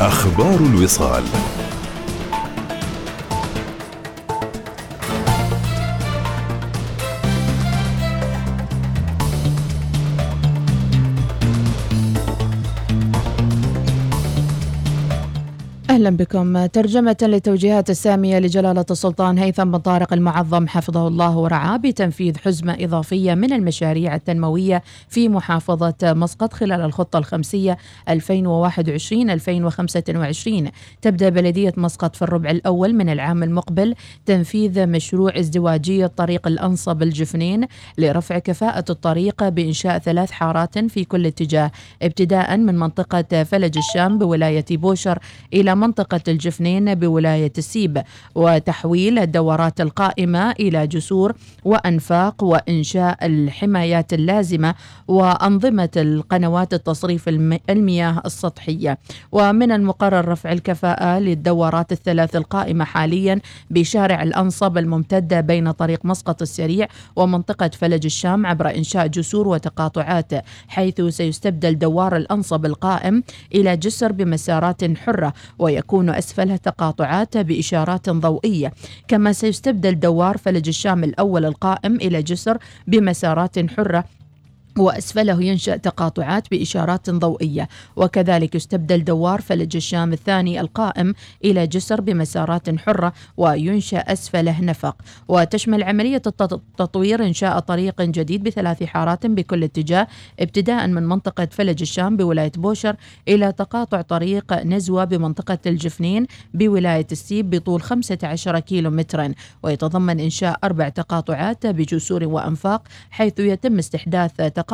أخبار الوصال. بكم. ترجمة لتوجيهات السامية لجلالة السلطان هيثم بن طارق المعظم حفظه الله ورعاه بتنفيذ حزمة إضافية من المشاريع التنموية في محافظة مسقط خلال الخطة الخمسية 2021-2025 تبدأ بلدية مسقط في الربع الأول من العام المقبل تنفيذ مشروع ازدواجية طريق الأنصب الجفنين لرفع كفاءة الطريق بإنشاء ثلاث حارات في كل اتجاه ابتداء من منطقة فلج الشام بولاية بوشر إلى منطقة الجفنين بولاية السيب وتحويل الدورات القائمة إلى جسور وأنفاق وإنشاء الحمايات اللازمة وأنظمة القنوات التصريف المياه السطحية. ومن المقرر رفع الكفاءة للدورات الثلاث القائمة حاليا بشارع الأنصب الممتدة بين طريق مسقط السريع ومنطقة فلج الشام عبر إنشاء جسور وتقاطعات حيث سيستبدل دوار الأنصب القائم إلى جسر بمسارات حرة ويكون أسفلها تقاطعات بإشارات ضوئية كما سيستبدل دوار فلج الشام الأول القائم إلى جسر بمسارات حرة وأسفله ينشأ تقاطعات بإشارات ضوئية. وكذلك يستبدل دوار فلج الشام الثاني القائم إلى جسر بمسارات حرة وينشأ أسفله نفق. وتشمل عملية التطوير إنشاء طريق جديد بثلاث حارات بكل اتجاه ابتداء من منطقة فلج الشام بولاية بوشر إلى تقاطع طريق نزوى بمنطقة الجفنين بولاية السيب بطول 15 كيلو مترا ويتضمن إنشاء أربع تقاطعات بجسور وأنفاق حيث يتم استحداث تقاطع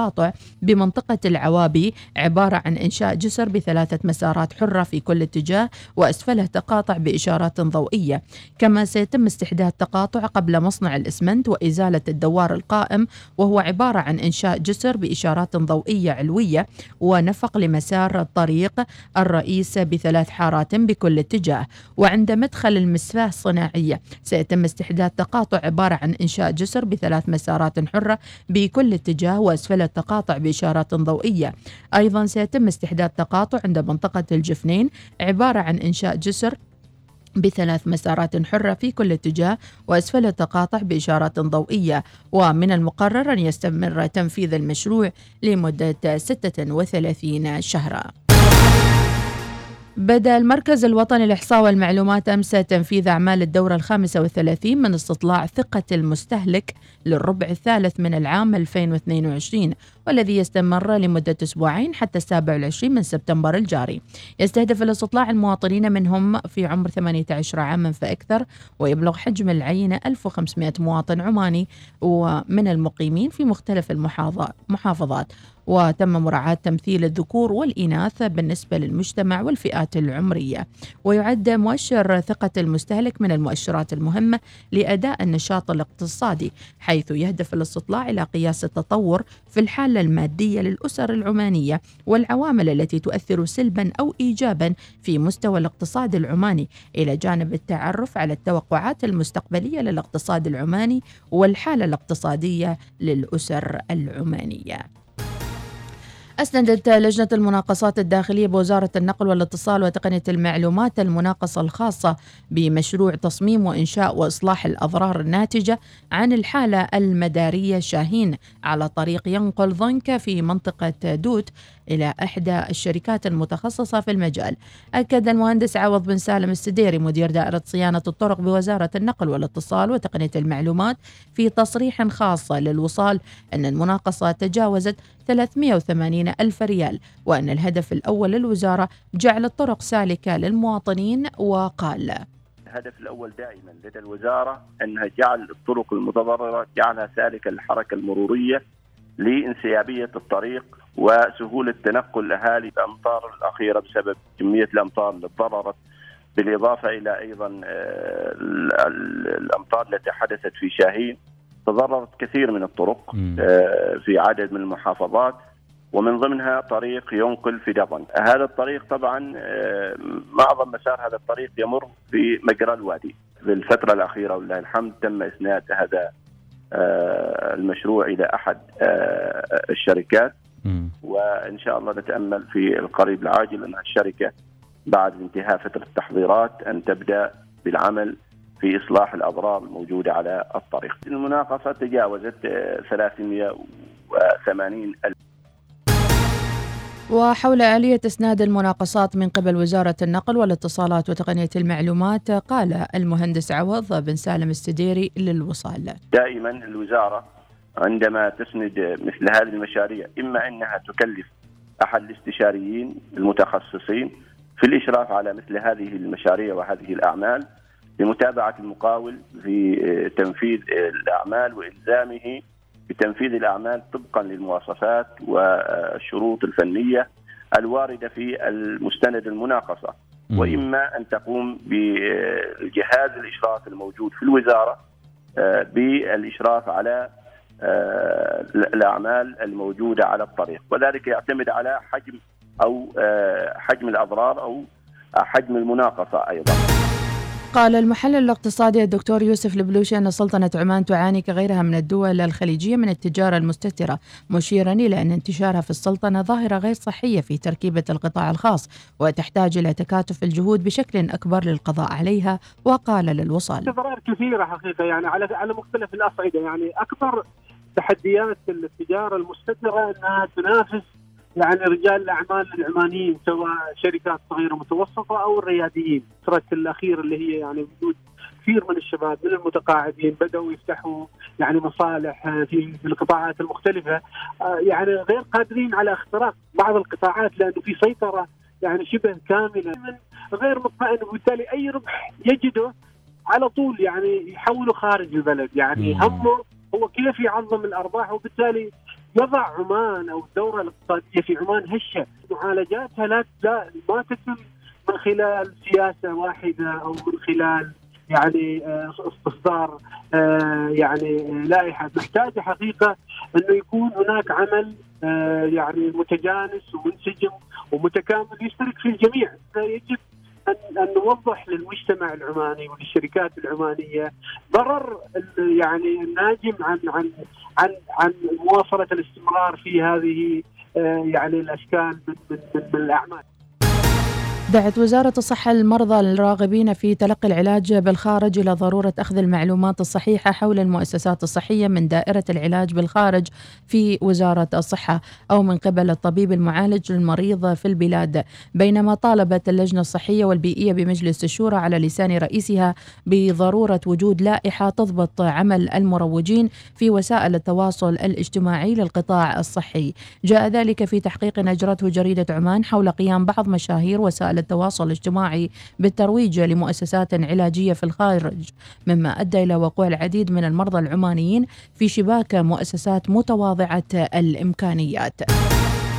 بمنطقة العوابي عبارة عن إنشاء جسر بثلاثة مسارات حرة في كل اتجاه وأسفله تقاطع بإشارات ضوئية. كما سيتم استحداث تقاطع قبل مصنع الإسمنت وإزالة الدوار القائم وهو عبارة عن إنشاء جسر بإشارات ضوئية علوية ونفق لمسار الطريق الرئيس بثلاث حارات بكل اتجاه. وعند مدخل المسفاه الصناعية سيتم استحداث تقاطع عبارة عن إنشاء جسر بثلاث مسارات حرة بكل اتجاه وأسفل التقاطع بإشارات ضوئية. أيضا سيتم استحداث تقاطع عند منطقة الجفنين عبارة عن إنشاء جسر بثلاث مسارات حرة في كل اتجاه وأسفل التقاطع بإشارات ضوئية. ومن المقرر أن يستمر تنفيذ المشروع لمدة 36 شهرا. بدا المركز الوطني للإحصاء والمعلومات أمس تنفيذ أعمال الدورة الخامسة والثلاثين من استطلاع ثقة المستهلك للربع الثالث من العام 2022 والذي يستمر لمدة أسبوعين حتى السابع والعشرين من سبتمبر الجاري. يستهدف الاستطلاع المواطنين منهم في عمر 18 عاما فأكثر ويبلغ حجم العينة 1500 مواطن عماني ومن المقيمين في مختلف المحافظات وتم مراعاة تمثيل الذكور والإناث بالنسبة للمجتمع والفئات العمرية. ويعد مؤشر ثقة المستهلك من المؤشرات المهمة لأداء النشاط الاقتصادي حيث يهدف الاستطلاع إلى قياس التطور في الحالة المادية للأسر العمانية والعوامل التي تؤثر سلبا أو إيجابا في مستوى الاقتصاد العماني إلى جانب التعرف على التوقعات المستقبلية للاقتصاد العماني والحالة الاقتصادية للأسر العمانية. أسندت لجنة المناقصات الداخلية بوزارة النقل والاتصال وتقنية المعلومات المناقصة الخاصة بمشروع تصميم وإنشاء وإصلاح الأضرار الناتجة عن الحالة المدارية شاهين على طريق ينقل ضنكة في منطقة دوت إلى إحدى الشركات المتخصصة في المجال. أكد المهندس عوض بن سالم السديري مدير دائرة صيانة الطرق بوزارة النقل والاتصال وتقنية المعلومات في تصريح خاص للوصال أن المناقصة تجاوزت 380 ألف ريال وأن الهدف الأول للوزارة جعل الطرق سالكة للمواطنين وقال. الهدف الأول دائما لدى الوزارة أنها جعل الطرق المتضررة جعلها سالكة للحركة المرورية لانسيابية الطريق وسهولة تنقل الأهالي الأمطار الأخيرة بسبب كمية الأمطار اللي تضررت بالإضافة إلى أيضا آه، الأمطار التي حدثت في شاهين. تضررت كثير من الطرق آه، في عدد من المحافظات. ومن ضمنها طريق ينقل في دبن. هذا الطريق طبعا آه، معظم مسار هذا الطريق يمر في مجرى الوادي. في الفترة الأخيرة ولله الحمد تم إسناد هذا المشروع إلى أحد الشركات. وإن شاء الله نتأمل في القريب العاجل أن الشركة بعد انتهاء فترة التحضيرات أن تبدأ بالعمل في إصلاح الاضرار الموجودة على الطريق. المناقصة تجاوزت 380 ألف. وحول آلية إسناد المناقصات من قبل وزارة النقل والاتصالات وتقنية المعلومات قال المهندس عوض بن سالم السديري للوصال. دائما الوزارة عندما تسند مثل هذه المشاريع إما أنها تكلف أحد الاستشاريين المتخصصين في الإشراف على مثل هذه المشاريع وهذه الأعمال لمتابعة المقاول في تنفيذ الأعمال وإلزامه بتنفيذ الأعمال طبقا للمواصفات والشروط الفنية الواردة في المستند المناقصة. وإما أن تقوم بالجهاز الإشراف الموجود في الوزارة آه، بالإشراف على آه، الأعمال الموجودة على الطريق وذلك يعتمد على حجم أو آه، حجم الأضرار أو حجم المناقصة أيضا. قال المحلل الاقتصادي الدكتور يوسف البلوشي أن سلطنة عمان تعاني كغيرها من الدول الخليجية من التجارة المستترة مشيرا إلى أن انتشارها في السلطنة ظاهرة غير صحية في تركيبة القطاع الخاص وتحتاج إلى تكاتف الجهود بشكل أكبر للقضاء عليها وقال للوصال تضرار كثيرة حقيقة يعني على على مختلف الأصعدة يعني أكبر تحديات التجارة المستترة أنها تنافس يعني رجال الأعمال العمانيين سواء شركات صغيرة ومتوسطه أو الرياديين، الفترة الاخيره اللي هي يعني وجود كثير من الشباب من المتقاعدين بدأوا يفتحوا يعني مصالح في القطاعات المختلفة. آه، يعني غير قادرين على اختراق بعض القطاعات لأنه في سيطرة يعني شبه كاملة. من غير مطمئن وبالتالي أي ربح يجده على طول يعني يحوله خارج البلد. يعني همه هو كيف يعظم الأرباح وبالتالي يضع عمان أو الدورة الاقتصادية في عمان هشة. معالجاتها لا ما تتم من خلال سياسة واحدة أو من خلال يعني آه، استصدار آه، يعني لائحة. محتاجة حقيقة أنه يكون هناك عمل آه، يعني متجانس ومنسجم ومتكامل يشترك فيه الجميع. يجب ان نوضح للمجتمع العماني وللشركات العمانية ضرر يعني الناجم عن عن عن عن مواصلة الاستمرار في هذه آه، يعني الأشكال من من, من الأعمال. دعت وزارة الصحة المرضى الراغبين في تلقي العلاج بالخارج إلى ضرورة أخذ المعلومات الصحيحة حول المؤسسات الصحية من دائرة العلاج بالخارج في وزارة الصحة أو من قبل الطبيب المعالج للمريض في البلاد. بينما طالبت اللجنة الصحية والبيئية بمجلس الشورى على لسان رئيسها بضرورة وجود لائحة تضبط عمل المروجين في وسائل التواصل الاجتماعي للقطاع الصحي. جاء ذلك في تحقيق أجرته جريدة عمان حول قيام بعض مشاهير وسائل التواصل الاجتماعي بالترويج لمؤسسات علاجية في الخارج مما أدى إلى وقوع العديد من المرضى العمانيين في شباك مؤسسات متواضعة الإمكانيات.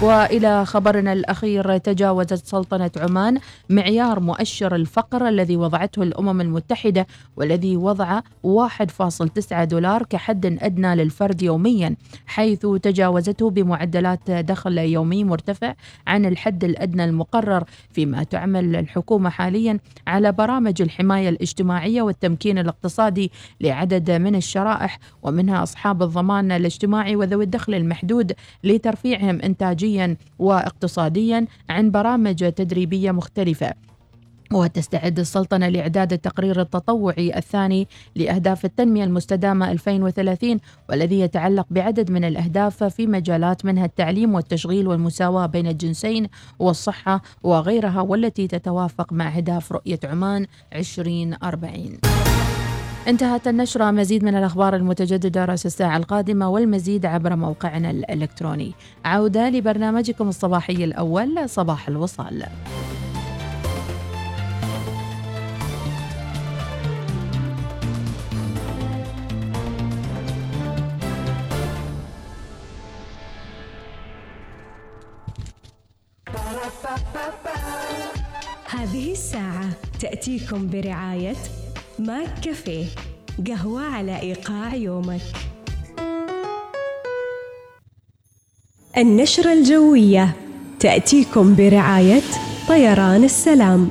وإلى خبرنا الأخير تجاوزت سلطنة عمان معيار مؤشر الفقر الذي وضعته الأمم المتحدة والذي وضع 1.9 دولار كحد أدنى للفرد يوميا حيث تجاوزته بمعدلات دخل يومي مرتفع عن الحد الأدنى المقرر فيما تعمل الحكومة حاليا على برامج الحماية الاجتماعية والتمكين الاقتصادي لعدد من الشرائح ومنها أصحاب الضمان الاجتماعي وذوي الدخل المحدود لترفيعهم انتاجيه خارجيا واقتصاديا عن برامج تدريبية مختلفة. وتستعد السلطنة لإعداد التقرير التطوعي الثاني لأهداف التنمية المستدامة 2030 والذي يتعلق بعدد من الأهداف في مجالات منها التعليم والتشغيل والمساواة بين الجنسين والصحة وغيرها والتي تتوافق مع أهداف رؤية عمان 2040 انتهت النشرة. مزيد من الأخبار المتجددة رأس الساعة القادمة والمزيد عبر موقعنا الإلكتروني. عودة لبرنامجكم الصباحي الأول صباح الوصال. هذه الساعة تأتيكم برعاية ماك كافيه. قهوة على إيقاع يومك. النشرة الجوية. تأتيكم برعاية طيران السلام.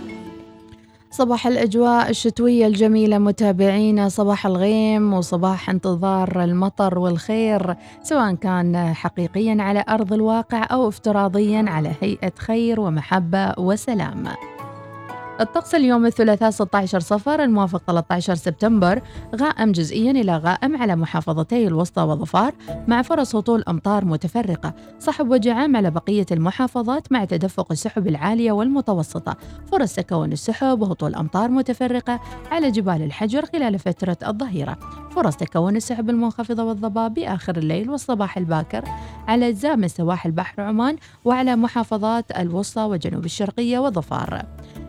صباح الأجواء الشتوية الجميلة متابعينا صباح الغيم وصباح انتظار المطر والخير سواء كان حقيقيا على أرض الواقع أو افتراضيا على هيئة خير ومحبة وسلام. الطقس اليوم الثلاثاء 16 صفر الموافق 13 سبتمبر. غائم جزئيا إلى غائم على محافظتي الوسطى وظفار مع فرص هطول أمطار متفرقة. صحب وجه عام على بقية المحافظات مع تدفق السحب العالية والمتوسطة. فرص تكون السحب وهطول أمطار متفرقة على جبال الحجر خلال فترة الظهيرة. فرص تكون السحب المنخفضة والضباب بآخر الليل والصباح الباكر على أجزاء من سواحل بحر عمان وعلى محافظات الوسطى وجنوب الشرقية وظفار.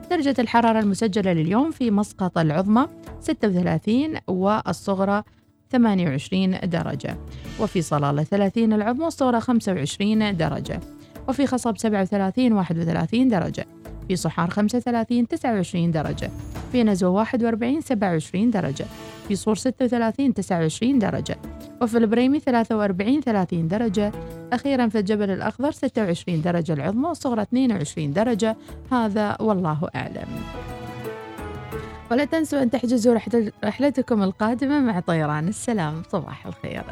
درجة الحرارة المسجلة لليوم في مسقط العظمى 36 والصغرى 28 درجة. وفي صلالة 30 العظمى والصغرى 25 درجة. وفي خصب 37 31 درجة. في صحار 35 29 درجة في نزوة 41 27 درجة في صور 36 29 درجة وفي البريمي 43 30 درجة أخيرا في الجبل الأخضر 26 درجة العظمى والصغرى 22 درجة هذا والله أعلم. ولا تنسوا أن تحجزوا رحلتكم القادمة مع طيران السلام صباح الخير.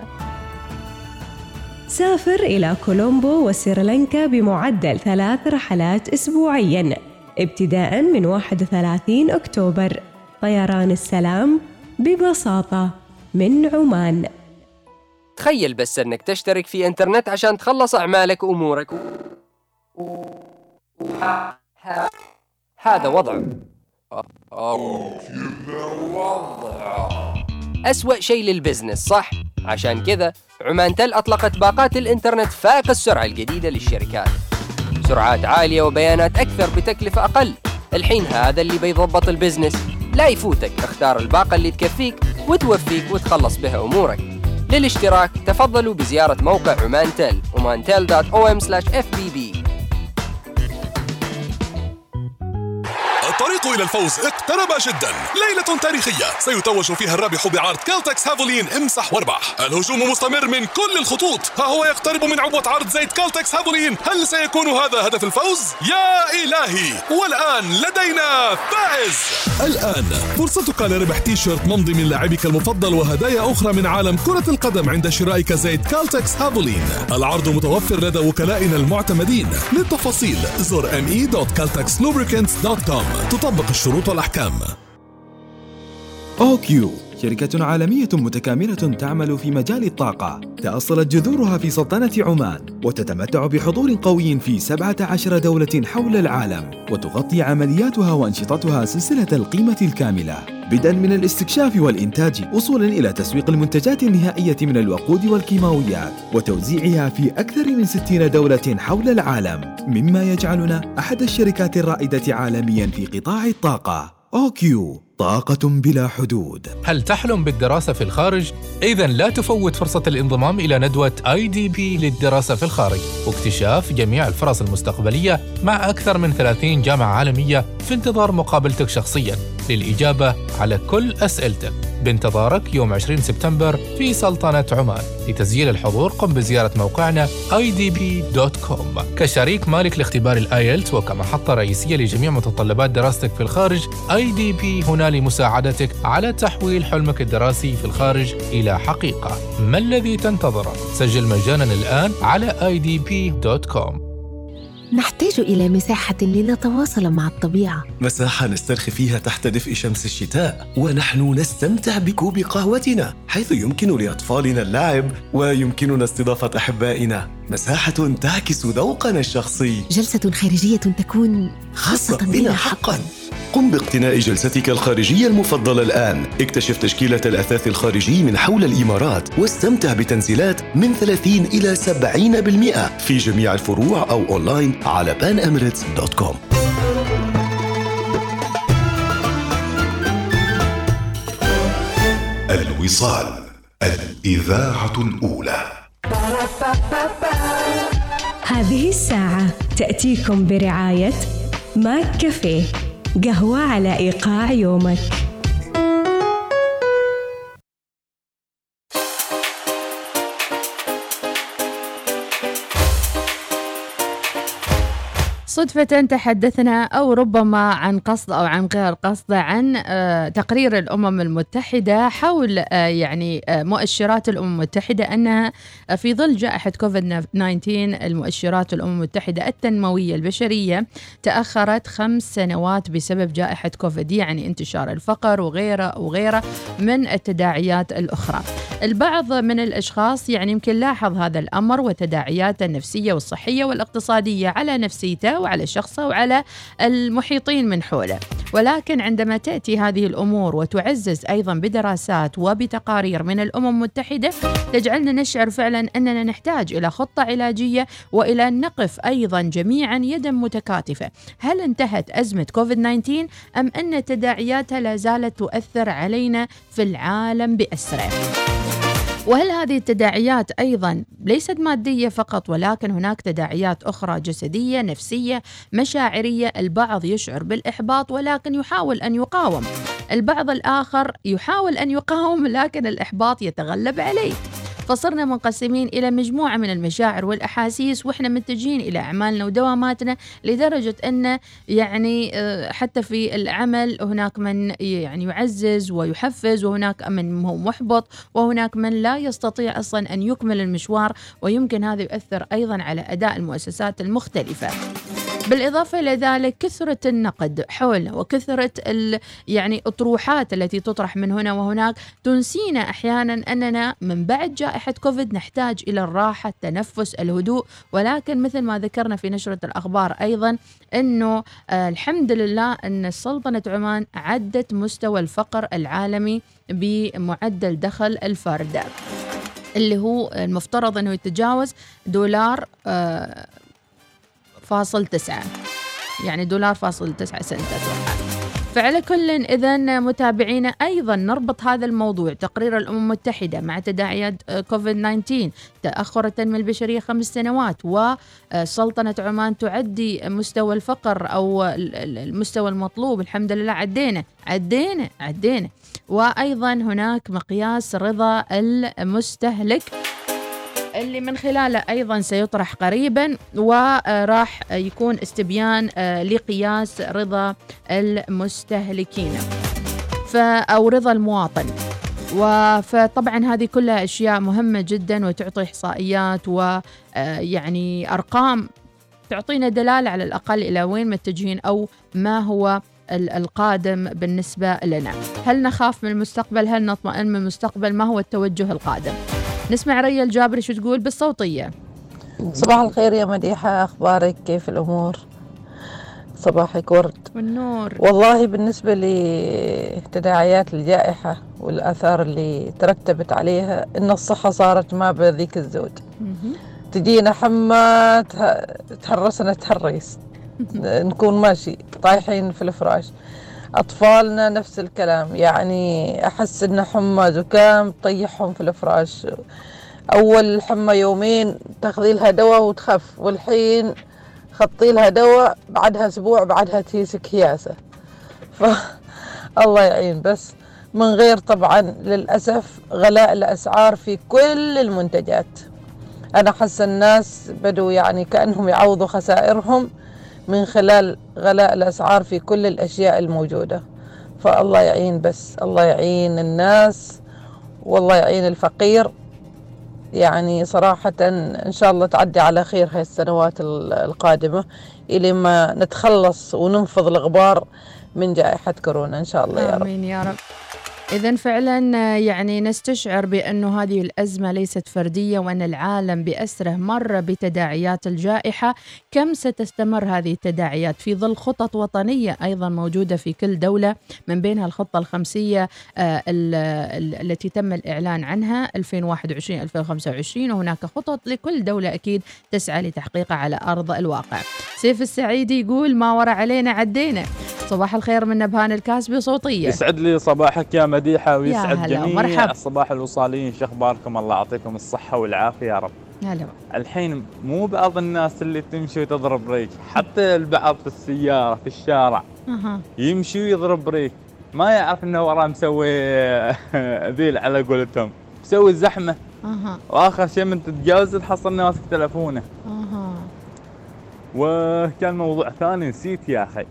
سافر إلى كولومبو وسريلانكا بمعدل ثلاث رحلات أسبوعياً ابتداء من 31 أكتوبر. طيران السلام ببساطة من عمان. تخيل بس أنك تشترك في إنترنت عشان تخلص أعمالك وأمورك. هذا وضع. أسوأ شيء للبزنس صح؟ عشان كذا عمان تل أطلقت باقات الإنترنت فائق السرعة الجديدة للشركات. سرعات عالية وبيانات أكثر بتكلفة أقل. الحين هذا اللي بيضبط ال business. لا يفوتك اختار الباقة اللي تكفيك وتوفيك وتخلص بها أمورك. للاشتراك تفضلوا بزيارة موقع عمان تل omantel.om/fbb الطريق إلى الفوز. اقترب جدا. ليلة تاريخية. سيتوج فيها الرابح بعرض كالتكس هافولين امسح واربح الهجوم مستمر من كل الخطوط. ها هو يقترب من عبوة عرض زيت كالتكس هافولين. هل سيكون هذا هدف الفوز؟ يا إلهي! والآن لدينا فائز! الآن فرصتك لربح تي شيرت ممضي من لاعبك المفضل وهدايا أخرى من عالم كرة القدم عند شرائك زيت كالتكس هافولين. العرض متوفر لدى وكلائنا المعتمدين. للتفاصيل زر me.caltexlubricants.com تطبق الشروط والأحكام. OQ. شركة عالمية متكاملة تعمل في مجال الطاقة. تأصلت جذورها في سلطنة عمان وتتمتع بحضور قوي في 17 دولة حول العالم وتغطي عملياتها وأنشطتها سلسلة القيمة الكاملة. بدءا من الاستكشاف والإنتاج وصولا إلى تسويق المنتجات النهائية من الوقود والكيماويات وتوزيعها في أكثر من 60 دولة حول العالم. مما يجعلنا أحد الشركات الرائدة عالميا في قطاع الطاقة. OQ. طاقة بلا حدود. هل تحلم بالدراسة في الخارج؟ إذا لا تفوت فرصة الانضمام إلى ندوة IDP للدراسة في الخارج. واكتشاف جميع الفرص المستقبلية مع أكثر من 30 جامعة عالمية في انتظار مقابلتك شخصياً. للإجابة على كل أسئلتك. بانتظارك يوم 20 سبتمبر في سلطنة عمان لتسجيل الحضور. قم بزيارة موقعنا idb.com كشريك مالك لاختبار الآيلت وكمحطة رئيسية لجميع متطلبات دراستك في الخارج IDB هنا لمساعدتك على تحويل حلمك الدراسي في الخارج إلى حقيقة. ما الذي تنتظره؟ سجل مجانا الآن على idb.com نحتاج إلى مساحة لنتواصل مع الطبيعة. مساحة نسترخي فيها تحت دفء شمس الشتاء ونحن نستمتع بكوب قهوتنا حيث يمكن لأطفالنا اللعب ويمكننا استضافة أحبائنا. مساحة تعكس ذوقنا الشخصي. جلسة خارجية تكون خاصة بنا حقا. قم باقتناء جلستك الخارجية المفضلة الآن. اكتشف تشكيلة الأثاث الخارجي من حول الإمارات واستمتع بتنزيلات من 30 إلى 70% في جميع الفروع أو أونلاين على panemirates.com الوصال الإذاعة الأولى. هذه الساعة تأتيكم برعاية ماك كافيه قهوة على إيقاع يومك. صدفة تحدثنا أو ربما عن قصد أو عن غير قصد عن آه، تقرير الأمم المتحدة حول آه، يعني آه، مؤشرات الأمم المتحدة أنها في ظل جائحة كوفيد 19 المؤشرات الأمم المتحدة التنموية البشرية تأخرت خمس سنوات بسبب جائحة كوفيد يعني انتشار الفقر وغيره وغيره من التداعيات الأخرى. البعض من الأشخاص يعني يمكن لاحظ هذا الأمر وتداعياته النفسية والصحية والاقتصادية على نفسيته وعلى شخصه وعلى المحيطين من حوله. ولكن عندما تأتي هذه الأمور وتعزز أيضا بدراسات وبتقارير من الأمم المتحدة تجعلنا نشعر فعلا أننا نحتاج إلى خطة علاجية وإلى أن نقف أيضا جميعا يدا متكاتفة. هل انتهت أزمة كوفيد 19 أم أن تداعياتها لا زالت تؤثر علينا في العالم بأسره؟ وهل هذه التداعيات أيضا ليست مادية فقط ولكن هناك تداعيات أخرى جسدية نفسية مشاعرية البعض يشعر بالإحباط ولكن يحاول أن يقاوم. البعض الآخر يحاول أن يقاوم لكن الإحباط يتغلب عليه. فصرنا منقسمين إلى مجموعة من المشاعر والأحاسيس وإحنا متجهين إلى أعمالنا ودواماتنا لدرجة أن يعني آه، حتى في العمل هناك من يعني يعزز ويحفز وهناك من هو محبط وهناك من لا يستطيع أصلا أن يكمل المشوار ويمكن هذا يؤثر أيضا على أداء المؤسسات المختلفة. بالإضافة إلى ذلك كثرة النقد حول وكثرة يعني أطروحات التي تطرح من هنا وهناك تنسينا أحيانا أننا من بعد جائحة كوفيد نحتاج إلى الراحة التنفس الهدوء. ولكن مثل ما ذكرنا في نشرة الأخبار أيضا أنه آه الحمد لله أن سلطنة عمان عدت مستوى الفقر العالمي بمعدل دخل الفرد اللي هو المفترض أنه يتجاوز دولار آه فاصل تسعة. يعني دولار فاصل تسعة سنت أتوقع. فعلى كل إذا متابعينا أيضا نربط هذا الموضوع تقرير الأمم المتحدة مع تداعيات كوفيد 19 تأخر التنمية البشرية خمس سنوات وسلطنة عمان تعدي مستوى الفقر أو المستوى المطلوب. الحمد لله عدينا عدينا عدينا. وأيضا هناك مقياس رضا المستهلك. اللي من خلاله أيضا سيطرح قريبا وراح يكون استبيان آه، لقياس رضا المستهلكين أو رضا المواطن. فطبعا هذه كلها أشياء مهمة جدا وتعطي إحصائيات ويعني آه، أرقام تعطينا دلالة على الأقل إلى وين متجهين أو ما هو القادم بالنسبة لنا. هل نخاف من المستقبل؟ هل نطمئن من المستقبل؟ ما هو التوجه القادم؟ نسمع ريا الجابري شو تقول بالصوتية. صباح الخير يا مديحة أخبارك؟ كيف الأمور؟ صباحك ورد. والنور. والله بالنسبة لتداعيات الجائحة والآثار اللي ترتبت عليها إن الصحة صارت ما بذيك الزود. تجينا حمى تهرسنا تهريس نكون ماشي طايحين في الفراش. أطفالنا نفس الكلام. يعني أحس إن حمى زكام طيحهم في الفراش. أول حمى يومين تاخذي لها دواء وتخف والحين خطي لها دواء بعدها أسبوع بعدها تيسك هياسة ف الله يعين. بس من غير طبعا للأسف غلاء الأسعار في كل المنتجات. أنا حس الناس بدوا يعني كأنهم يعوضوا خسائرهم من خلال غلاء الأسعار في كل الأشياء الموجودة. فالله يعين بس الله يعين الناس والله يعين الفقير. يعني صراحة إن شاء الله تعدي على خير هاي السنوات القادمة إلى ما نتخلص وننفض الغبار من جائحة كورونا. إن شاء الله يا رب. آمين يا رب. إذا فعلا يعني نستشعر بأنه هذه الأزمة ليست فردية وأن العالم بأسره مر بتداعيات الجائحة. كم ستستمر هذه التداعيات؟ في ظل خطط وطنية أيضا موجودة في كل دولة من بينها الخطة الخمسية آه، التي تم الإعلان عنها 2021-2025 وهناك خطط لكل دولة أكيد تسعى لتحقيقها على أرض الواقع. سيف السعيدي يقول ما ورا علينا عدينا. صباح الخير من نبهان الكاسبي صوتية. يسعد لي صباحك يا مديحة ويسعد جميع مرحب. الصباح الوصاليين شو أخباركم؟ الله يعطيكم الصحة والعافية يا رب. هلا. الحين مو بعض الناس اللي تمشي وتضرب بريك حتى البعض في السيارة في الشارع. أه. يمشي ويضرب brake ما يعرف إنه وراه مسوي ذيل على قولتهم. مسوي زحمة. أه. وآخر شيء من تتجاوز تحصل انه ماسك تلفونه. أه. وكان موضوع ثاني نسيت يا أخي.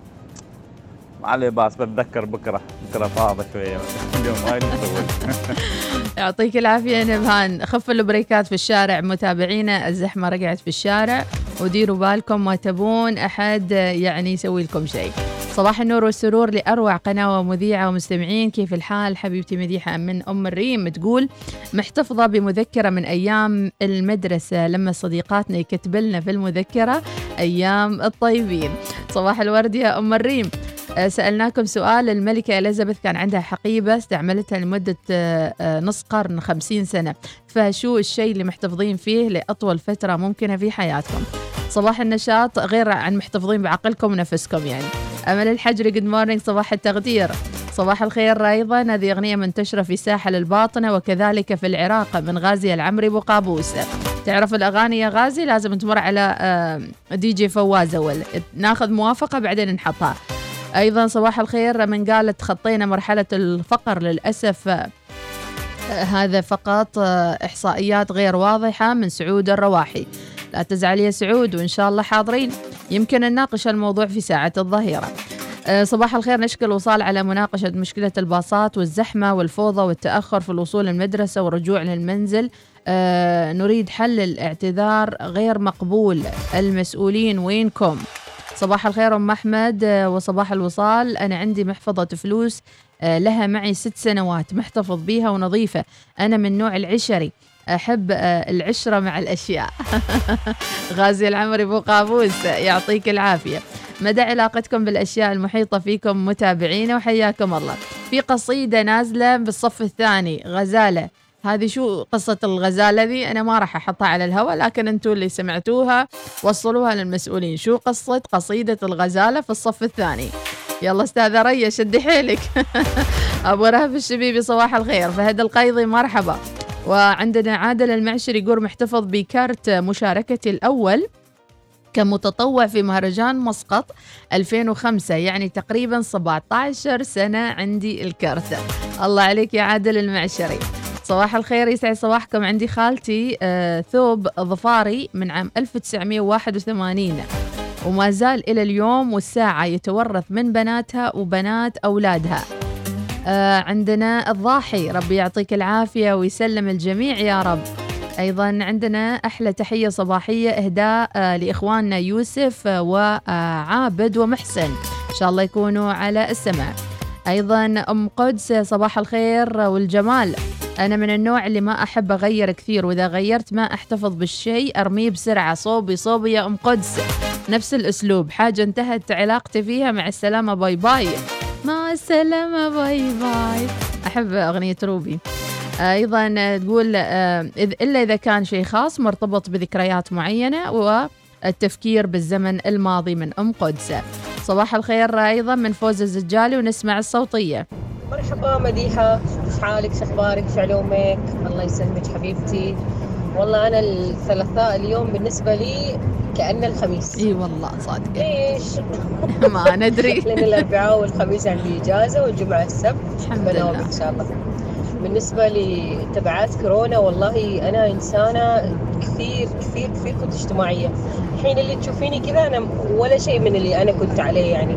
ما عليه بس بتذكر بكرة. بكرة فاضي شوية. اليوم وايد مطول يعطيك العافية نبهان. خفوا البريكات في الشارع. متابعينا الزحمة رجعت في الشارع. وديروا بالكم ما تبون أحد يعني يسوي لكم شيء. صباح النور والسرور لأروع قناة ومذيعة ومستمعين. كيف الحال؟ حبيبتي مديحة من أم الريم تقول محتفظة بمذكرة من أيام المدرسة لما صديقاتنا يكتب لنا في المذكرة أيام الطيبين. صباح الورد يا أم الريم. سألناكم سؤال. الملكة إليزابيث كان عندها حقيبة استعملتها لمدة آه، آه، نص قرن خمسين سنة. فشو الشيء اللي محتفظين فيه لأطول فترة ممكنة في حياتكم؟ صباح النشاط غير عن محتفظين بعقلكم ونفسكم يعني. أمل الحجري good morning صباح التقدير. صباح الخير أيضا. هذه أغنية منتشرة في ساحل الباطنة وكذلك في العراق من غازي العمري أبو قابوس. تعرف الأغاني يا غازي؟ لازم تمر على آه، دي جي فواز أول. ناخذ موافقة بعدين نحطها. أيضا صباح الخير من قالت تخطينا مرحلة الفقر للأسف. هذا فقط إحصائيات غير واضحة من سعود الرواحي. لا تزعل يا سعود وإن شاء الله حاضرين. يمكن نناقش الموضوع في ساعة الظهيرة. صباح الخير نشكر الوصال على مناقشة مشكلة الباصات والزحمة والفوضى والتأخر في الوصول للمدرسة والرجوع للمنزل. آه، نريد حل الاعتذار غير مقبول. المسؤولين وينكم؟ صباح الخير أم أحمد آه، وصباح الوصال. أنا عندي محفظة فلوس آه، لها معي ست سنوات محتفظ بيها ونظيفة. أنا من نوع العشري أحب آه، العشرة مع الأشياء. غازي العمري أبو قابوس يعطيك العافية. مدى علاقتكم بالأشياء المحيطة فيكم متابعينا وحياكم الله. في قصيدة نازلة بالصف الثاني غزالة. هذه شو قصة الغزالة ذي؟ أنا ما راح أحطها على الهواء لكن أنتوا اللي سمعتوها وصلوها للمسؤولين. شو قصة قصيدة الغزالة في الصف الثاني؟ يلا أستاذة ريا شدي حيلك. أبو رهف الشبيبي صباح الخير. فهد القيضي مرحبا. وعندنا عادل المعشري يقول محتفظ بكارت مشاركتي الأول كمتطوع في مهرجان مسقط 2005 يعني تقريبا 17 سنة عندي الكارت. الله عليك يا عادل المعشري. صباح. الخير. يسعد صباحكم. عندي خالتي آه ثوب ظفاري من عام 1981 وما زال إلى اليوم والساعة يتورث من بناتها وبنات أولادها. آه عندنا الضاحي ربي يعطيك العافية ويسلم الجميع يا رب. أيضا عندنا أحلى تحية صباحية إهداء آه لإخواننا يوسف آه وعابد ومحسن. إن شاء الله يكونوا على السمع أيضا أم قدس صباح الخير والجمال. أنا من النوع اللي ما أحب أغير كثير وإذا غيرت ما أحتفظ بالشيء أرميه بسرعة صوبي صوبي يا أم قدس. نفس الأسلوب. حاجة انتهت علاقتي فيها مع السلامة bye bye. مع السلامة bye bye. أحب أغنية روبي. أيضا تقول آه، إلا إذا كان شيء خاص مرتبط بذكريات معينة والتفكير بالزمن الماضي من أم قدس. صباح الخير أيضا من فوز الزجالي ونسمع الصوتية. مرحبا مديحة. كيف حالك؟ شو أخبارك؟ شو علومك؟ الله يسلمك حبيبتي. والله أنا الثلاثاء اليوم بالنسبة لي كأنه الخميس. إي والله صادقة. ليش؟ ما ندري. لأن الأربعاء والخميس عندي إجازة والجمعة السبت. الحمد لله. إن شاء الله. بالنسبة لتبعات كورونا والله أنا إنسانة كثير كثير كثير كنت اجتماعية. الحين اللي تشوفيني كذا أنا ولا شيء من اللي أنا كنت عليه يعني.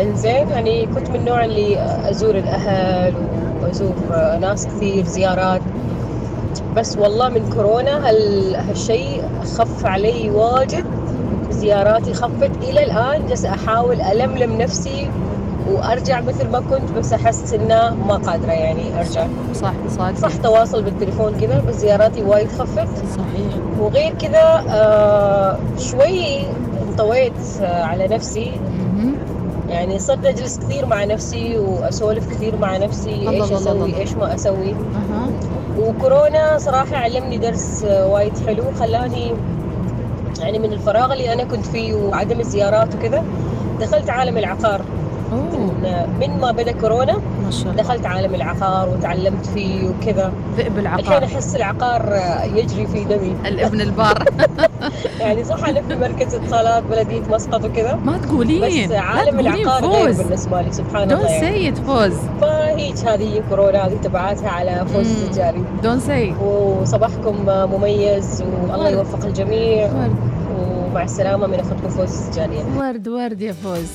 إنزين يعني كنت من النوع اللي أزور الأهل وأزور ناس كثير زيارات. بس والله من كورونا هال... هالشيء خف علي واجد. زياراتي خفت إلى الآن جالسة أحاول ألملم نفسي وأرجع مثل ما كنت بس أحس إنه ما قادرة يعني أرجع. صح صادق. صح تواصل بالتليفون كذا بس زياراتي وايد خفت. صحيح. وغير كذا آه شوي انطويت آه على نفسي. يعني صرت أجلس كثير مع نفسي وأسولف كثير مع نفسي الله إيش الله أسوي الله. إيش ما أسوي. أها. وكورونا صراحة علمني درس آه، وايد حلو خلاني يعني من الفراغ اللي أنا كنت فيه وعدم الزيارات وكذا دخلت عالم العقار. من, من ما بدأ كورونا ما شاء الله. دخلت عالم العقار وتعلمت فيه وكذا. ذئب الحين العقار أحس العقار يجري في دمي. الابن البار. يعني صح أنا في مركز اتصالات بلدية مسقط وكذا. ما تقولين. بس عالم تقولين العقار غير. بالنسبة لي سبحان الله يعني. سيد فوز. فهيك هذه كورونا هذه تبعاتها على فوز. التجاري دون سي وصباحكم مميز والله. يوفق الجميع. ورد. مع السلامة من اختكم فوز السجانيه ورد ورد يا فوز.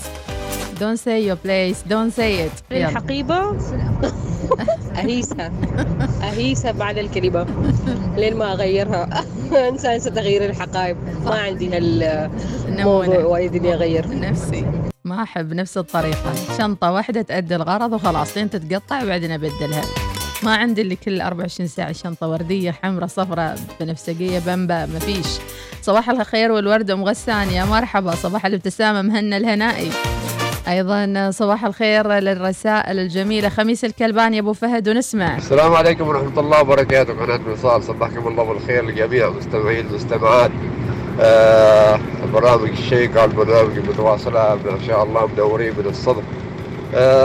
Don't say your place. Don't say it. يلا. الحقيبة؟ أهيسها. أهيسها بعد الكلمة. لين ما أغيرها. انسى انسى تغيير الحقائب. ما عندي هالموضوع وايد إني أغير. نفسي. ما أحب نفس الطريقة. شنطة واحدة تأدي الغرض وخلاص. لين تتقطع وبعدين أبدلها. ما عندي اللي كل 24 ساعة شنطة وردية حمراء صفراء بنفسجية بمبا ما فيش. صباح الخير والورد أم غسان يا مرحبا. صباح الابتسامة مهنا الهنائي. أيضا صباح الخير للرسائل الجميلة خميس الكلباني أبو فهد ونسمع. السلام عليكم ورحمة الله وبركاته. قناة وصال صباحكم الله بالخير لجميع المستمعين والمستمعات آه البرامج الشيقة البرامج المتواصلة ما شاء الله مدورين من الصدق.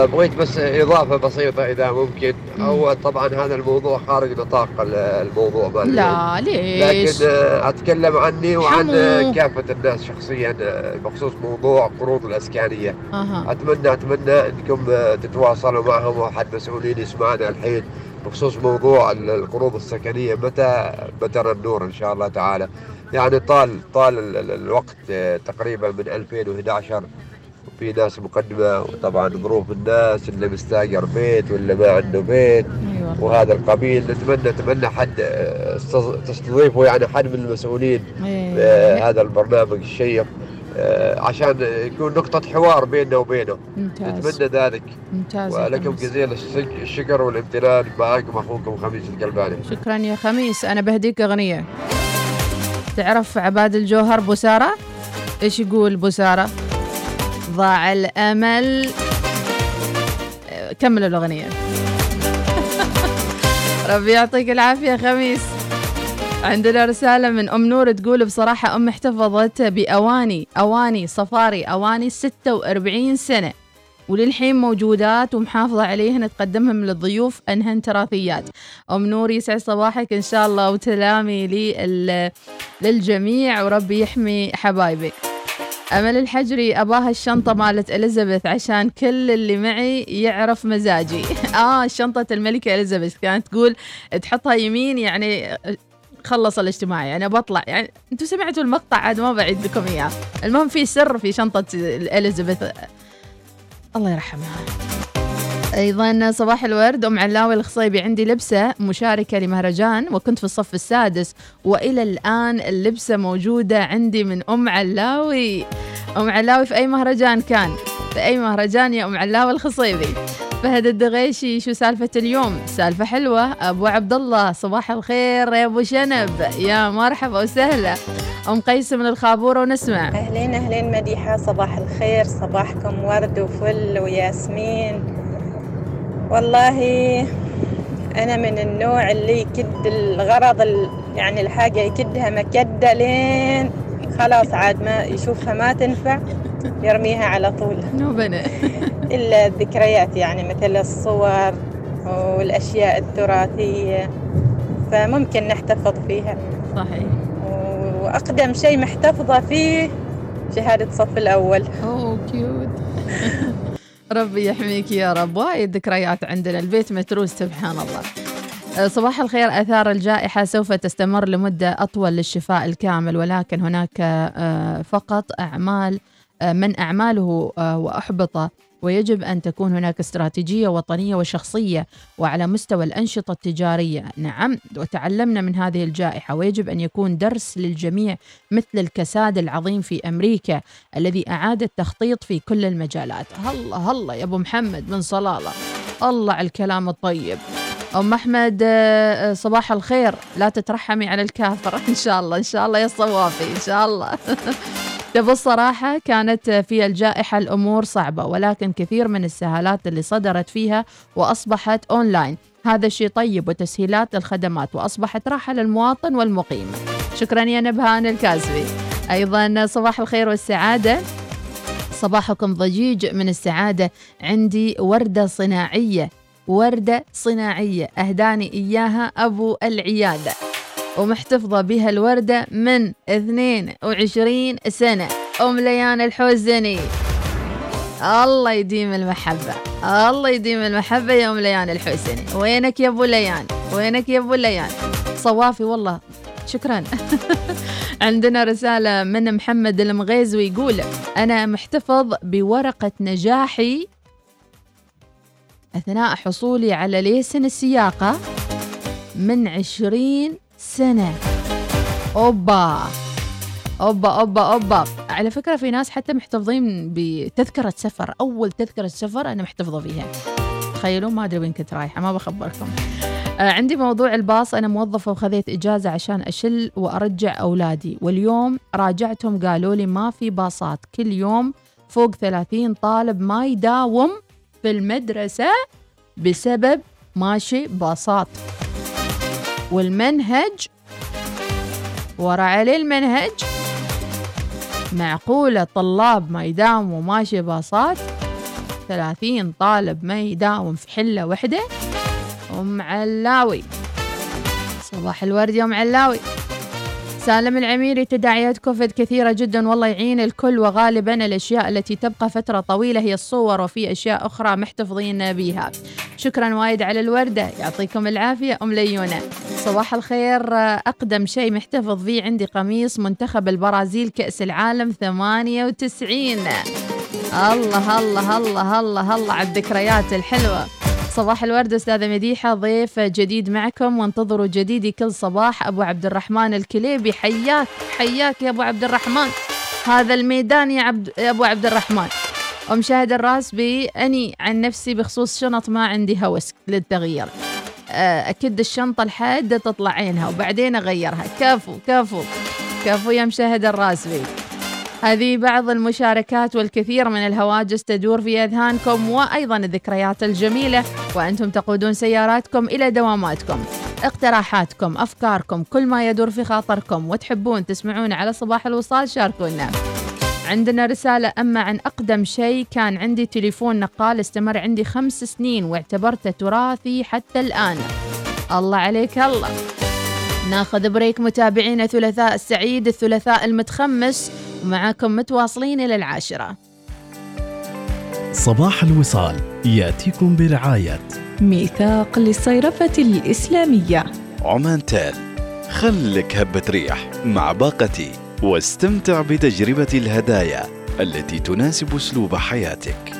بغيت بس إضافة بسيطة إذا ممكن هو طبعا هذا الموضوع خارج نطاق ال- الموضوع مال لا. ليش لكن آه أتكلم عني وعن آه،. كافة الناس شخصيا آه، بخصوص موضوع قروض الإسكانية أها. أتمنى أتمنى أنكم آه، تتواصلوا معهم وأحد مسؤولين يسمعنا الحين بخصوص موضوع ال- القروض السكنية متى بترى النور إن شاء الله تعالى يعني طال طال ال- ال- الوقت آه، تقريبا من 2011 وفي ناس مقدمة وطبعا ظروف الناس اللي مستأجر بيت واللي ما عنده بيت. وهذا القبيل نتمنى نتمنى حد آه، تستضيفوا يعني حد من المسؤولين. آه، هذا البرنامج الشيق آه، عشان يكون نقطة حوار بيننا وبينه. ممتاز. نتمنى ذلك. ممتاز. ولكم. جزيل الشك- الشكر والامتنان معكم أخوكم خميس القلباني. شكرا يا خميس. أنا بهديك أغنية. تعرف عباد الجوهر بوسارة؟ إيش يقول بوسارة؟ ضاع الأمل. آه، كملوا الأغنية. ربي يعطيك العافية خميس. عندنا رسالة من أم نور تقول بصراحة أم احتفظت بأواني أواني صفاري أواني 46 سنة. وللحين موجودات ومحافظة عليهن تقدمهم للضيوف أنهن تراثيات. أم نور يسعد صباحك إن شاء الله وتلامي لل... للجميع وربي يحمي حبايبك. أمل الحجري أباها الشنطة مالت إليزابيث عشان كل اللي معي يعرف مزاجي. آه شنطة الملكة إليزابيث. كانت تقول تحطها يمين يعني خلص الاجتماع. يعني بطلع. يعني أنتم سمعتوا المقطع؟ عاد ما بعيد لكم إياه. المهم في سر في شنطة إليزابيث. الله يرحمها. أيضا صباح الورد أم علاوي الخصيبي عندي لبسة مشاركة لمهرجان وكنت في الصف السادس وإلى الآن اللبسة موجودة عندي من أم علاوي. أم علاوي في أي مهرجان كان؟ في أي مهرجان يا أم علاوي الخصيبي؟ فهد الدغيشي شو سالفة اليوم؟ سالفة حلوة. أبو عبد الله صباح الخير يا أبو شنب. يا مرحبا وسهلا. أم قيس من الخابورة ونسمع. أهلين أهلين مديحة صباح الخير صباحكم ورد وفل وياسمين. والله أنا من النوع اللي يكد الغرض ال- يعني الحاجة يكدها مكدة لين خلاص عاد ما يشوفها ما تنفع يرميها على طول. نوبنا إلا الذكريات يعني مثل الصور والأشياء التراثية فممكن نحتفظ فيها. صحيح. وأقدم شيء محتفظة فيه شهادة صف الأول. أوه كيوت ربي يحميك يا رب. وايد ذكريات عندنا. البيت متروس سبحان الله. أه، صباح الخير أثار الجائحة سوف تستمر لمدة أطول للشفاء الكامل ولكن هناك أه، فقط أعمال أه، من أعماله أه، وأحبط ويجب أن تكون هناك استراتيجية وطنية وشخصية وعلى مستوى الأنشطة التجارية. نعم وتعلمنا من هذه الجائحة. ويجب أن يكون درس للجميع مثل الكساد العظيم في أمريكا الذي أعاد التخطيط في كل المجالات. هلا هلا يا أبو محمد من صلالة. الله على الكلام الطيب. أم أحمد آه، آه، صباح الخير. لا تترحمي على الكافر. إن شاء الله إن شاء الله يا الصوافي إن شاء الله. تبى الصراحة كانت في الجائحة الأمور صعبة ولكن كثير من السهالات اللي صدرت فيها وأصبحت أونلاين. هذا الشيء طيب وتسهيلات للخدمات وأصبحت راحة للمواطن والمقيم. شكرا يا نبهان الكاسبي أيضا صباح الخير والسعادة. صباحكم ضجيج من السعادة. عندي وردة صناعية. وردة صناعية. أهداني إياها أبو العيادة. ومحتفظة بها الوردة من 22 سنة. أم ليان الحوزني الله يديم المحبة. الله يديم المحبة يا أم ليان الحوزني وينك يا أبو ليان؟ وينك يا أبو ليان؟ صوافي والله. شكرا. عندنا رسالة من محمد المغيزوي يقول أنا محتفظ بورقة نجاحي أثناء حصولي على ليسن السياقة من عشرين سنة. أوبا. أوبا أوبا أوبا. على فكرة في ناس حتى محتفظين بتذكرة سفر أول تذكرة سفر أنا محتفظة فيها تخيلوا ما أدري وين كنت رايحة ما بخبركم. آه عندي موضوع الباص أنا موظفة وخذيت إجازة عشان أشل وأرجع أولادي. واليوم راجعتهم قالوا لي ما في باصات كل يوم فوق 30 طالب ما يداوم في المدرسة بسبب ماشي باصات. والمنهج ورا عليه المنهج معقولة طلاب ما يداوموا ماشي باصات؟ ثلاثين طالب ما يداوم في حلة وحدة؟ أم علاوي. صباح الورد يا أم علاوي. سالم العميري تداعيات كوفيد كثيرة جدا والله يعين الكل وغالبا الأشياء التي تبقى فترة طويلة هي الصور وفي أشياء أخرى محتفظين بها. شكرا وايد على الوردة يعطيكم العافية أم ليونة. صباح الخير أقدم شيء محتفظ فيه عندي قميص منتخب البرازيل كأس العالم 98 الله الله الله الله الله على الذكريات الحلوة. صباح الورد أستاذة مديحة. ضيف جديد معكم وانتظروا جديدي كل صباح أبو عبد الرحمن الكليبي. حياك حياك يا أبو عبد الرحمن هذا الميدان يا, عبد يا أبو عبد الرحمن ومشاهد الراسبي أني عن نفسي بخصوص شنط ما عندي هوس للتغيير. أكد الشنطة الحادة تطلع عينها وبعدين أغيرها. كفو كفو كفو يا مشاهد الراسبي. هذه بعض المشاركات والكثير من الهواجس تدور في أذهانكم وأيضا الذكريات الجميلة وأنتم تقودون سياراتكم إلى دواماتكم اقتراحاتكم أفكاركم كل ما يدور في خاطركم وتحبون تسمعون على صباح الوصال شاركونا. عندنا رسالة أما عن أقدم شيء كان عندي تليفون نقال استمر عندي خمس سنين واعتبرته تراثي حتى الآن. الله عليك الله. ناخذ بريك متابعينا ثلاثاء السعيد الثلاثاء المتخمس. ومعاكم متواصلين إلى العاشرة. صباح الوصال يأتيكم برعاية ميثاق للصيرفة الإسلامية. عمان تال خلك هبة ريح مع باقتي واستمتع بتجربة الهدايا التي تناسب أسلوب حياتك.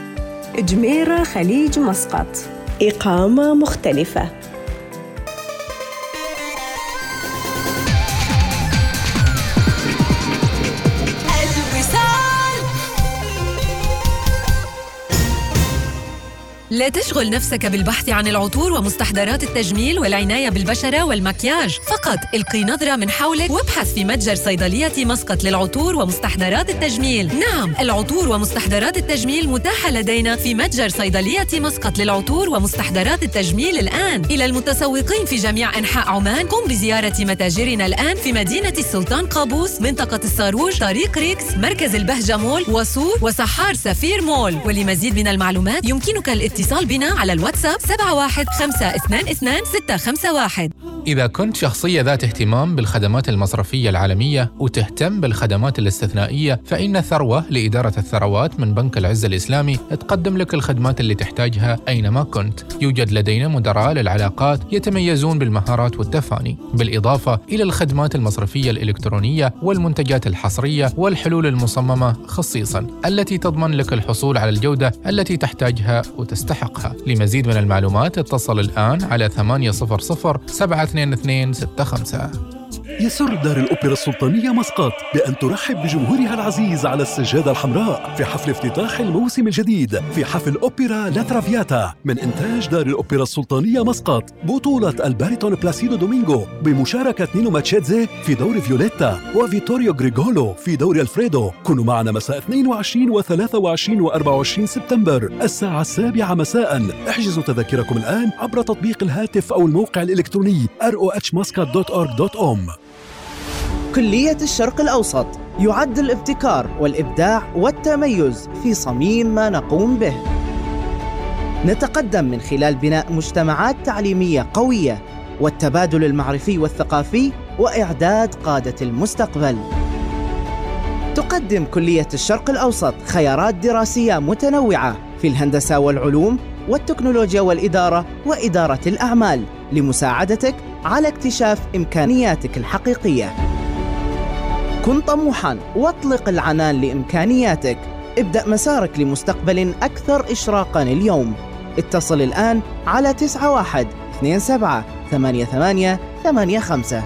جميرة خليج مسقط. إقامة مختلفة. لا تشغل نفسك بالبحث عن العطور ومستحضرات التجميل والعناية بالبشرة والمكياج. فقط القي نظرة من حولك وابحث في متجر صيدلية مسقط للعطور ومستحضرات التجميل. نعم العطور ومستحضرات التجميل متاحة لدينا في متجر صيدلية مسقط للعطور ومستحضرات التجميل الآن. إلى المتسوقين في جميع أنحاء عمان قم بزيارة متاجرنا الآن في مدينة السلطان قابوس منطقة الصاروج طريق ريكس مركز البهجة مول وصور وسحار سفير مول. ولمزيد من المعلومات يمكنك الاتصال بنا على الواتساب 71522 إذا كنت شخصية ذات اهتمام بالخدمات المصرفية العالمية وتهتم بالخدمات الاستثنائية فإن ثروة لإدارة الثروات من بنك العز الإسلامي تقدم لك الخدمات اللي تحتاجها أينما كنت. يوجد لدينا مدراء للعلاقات يتميزون بالمهارات والتفاني بالإضافة إلى الخدمات المصرفية الإلكترونية والمنتجات الحصرية والحلول المصممة خصيصا التي تضمن لك الحصول على الجودة التي تحتاجها وتستحقها لمزيد من المعلومات اتصل الآن على 800 72265 يسر دار الأوبرا السلطانية مسقط بأن ترحب بجمهورها العزيز على السجادة الحمراء في حفل افتتاح الموسم الجديد في حفل أوبرا لا ترافياتا من إنتاج دار الأوبرا السلطانية مسقط بطولة الباريتون بلاسيدو دومينغو بمشاركة نينو ماتشيتزي في دور فيوليتا وفيتوريو غريغولو في دور ألفريدو كونوا معنا مساء 22 و 23 و 24 سبتمبر الساعة السابعة مساء. احجزوا تذاكركم الآن عبر تطبيق الهاتف أو الموقع الإلكتروني rohmuscat.org.om كلية الشرق الأوسط يعد الابتكار والإبداع والتميز في صميم ما نقوم به. نتقدم من خلال بناء مجتمعات تعليمية قوية والتبادل المعرفي والثقافي وإعداد قادة المستقبل. تقدم كلية الشرق الأوسط خيارات دراسية متنوعة في الهندسة والعلوم والتكنولوجيا والإدارة وإدارة الأعمال لمساعدتك على اكتشاف إمكانياتك الحقيقية. كن طموحا. واطلق العنان لإمكانياتك. ابدأ مسارك لمستقبل أكثر إشراقا اليوم. اتصل الآن على 91 27 88 85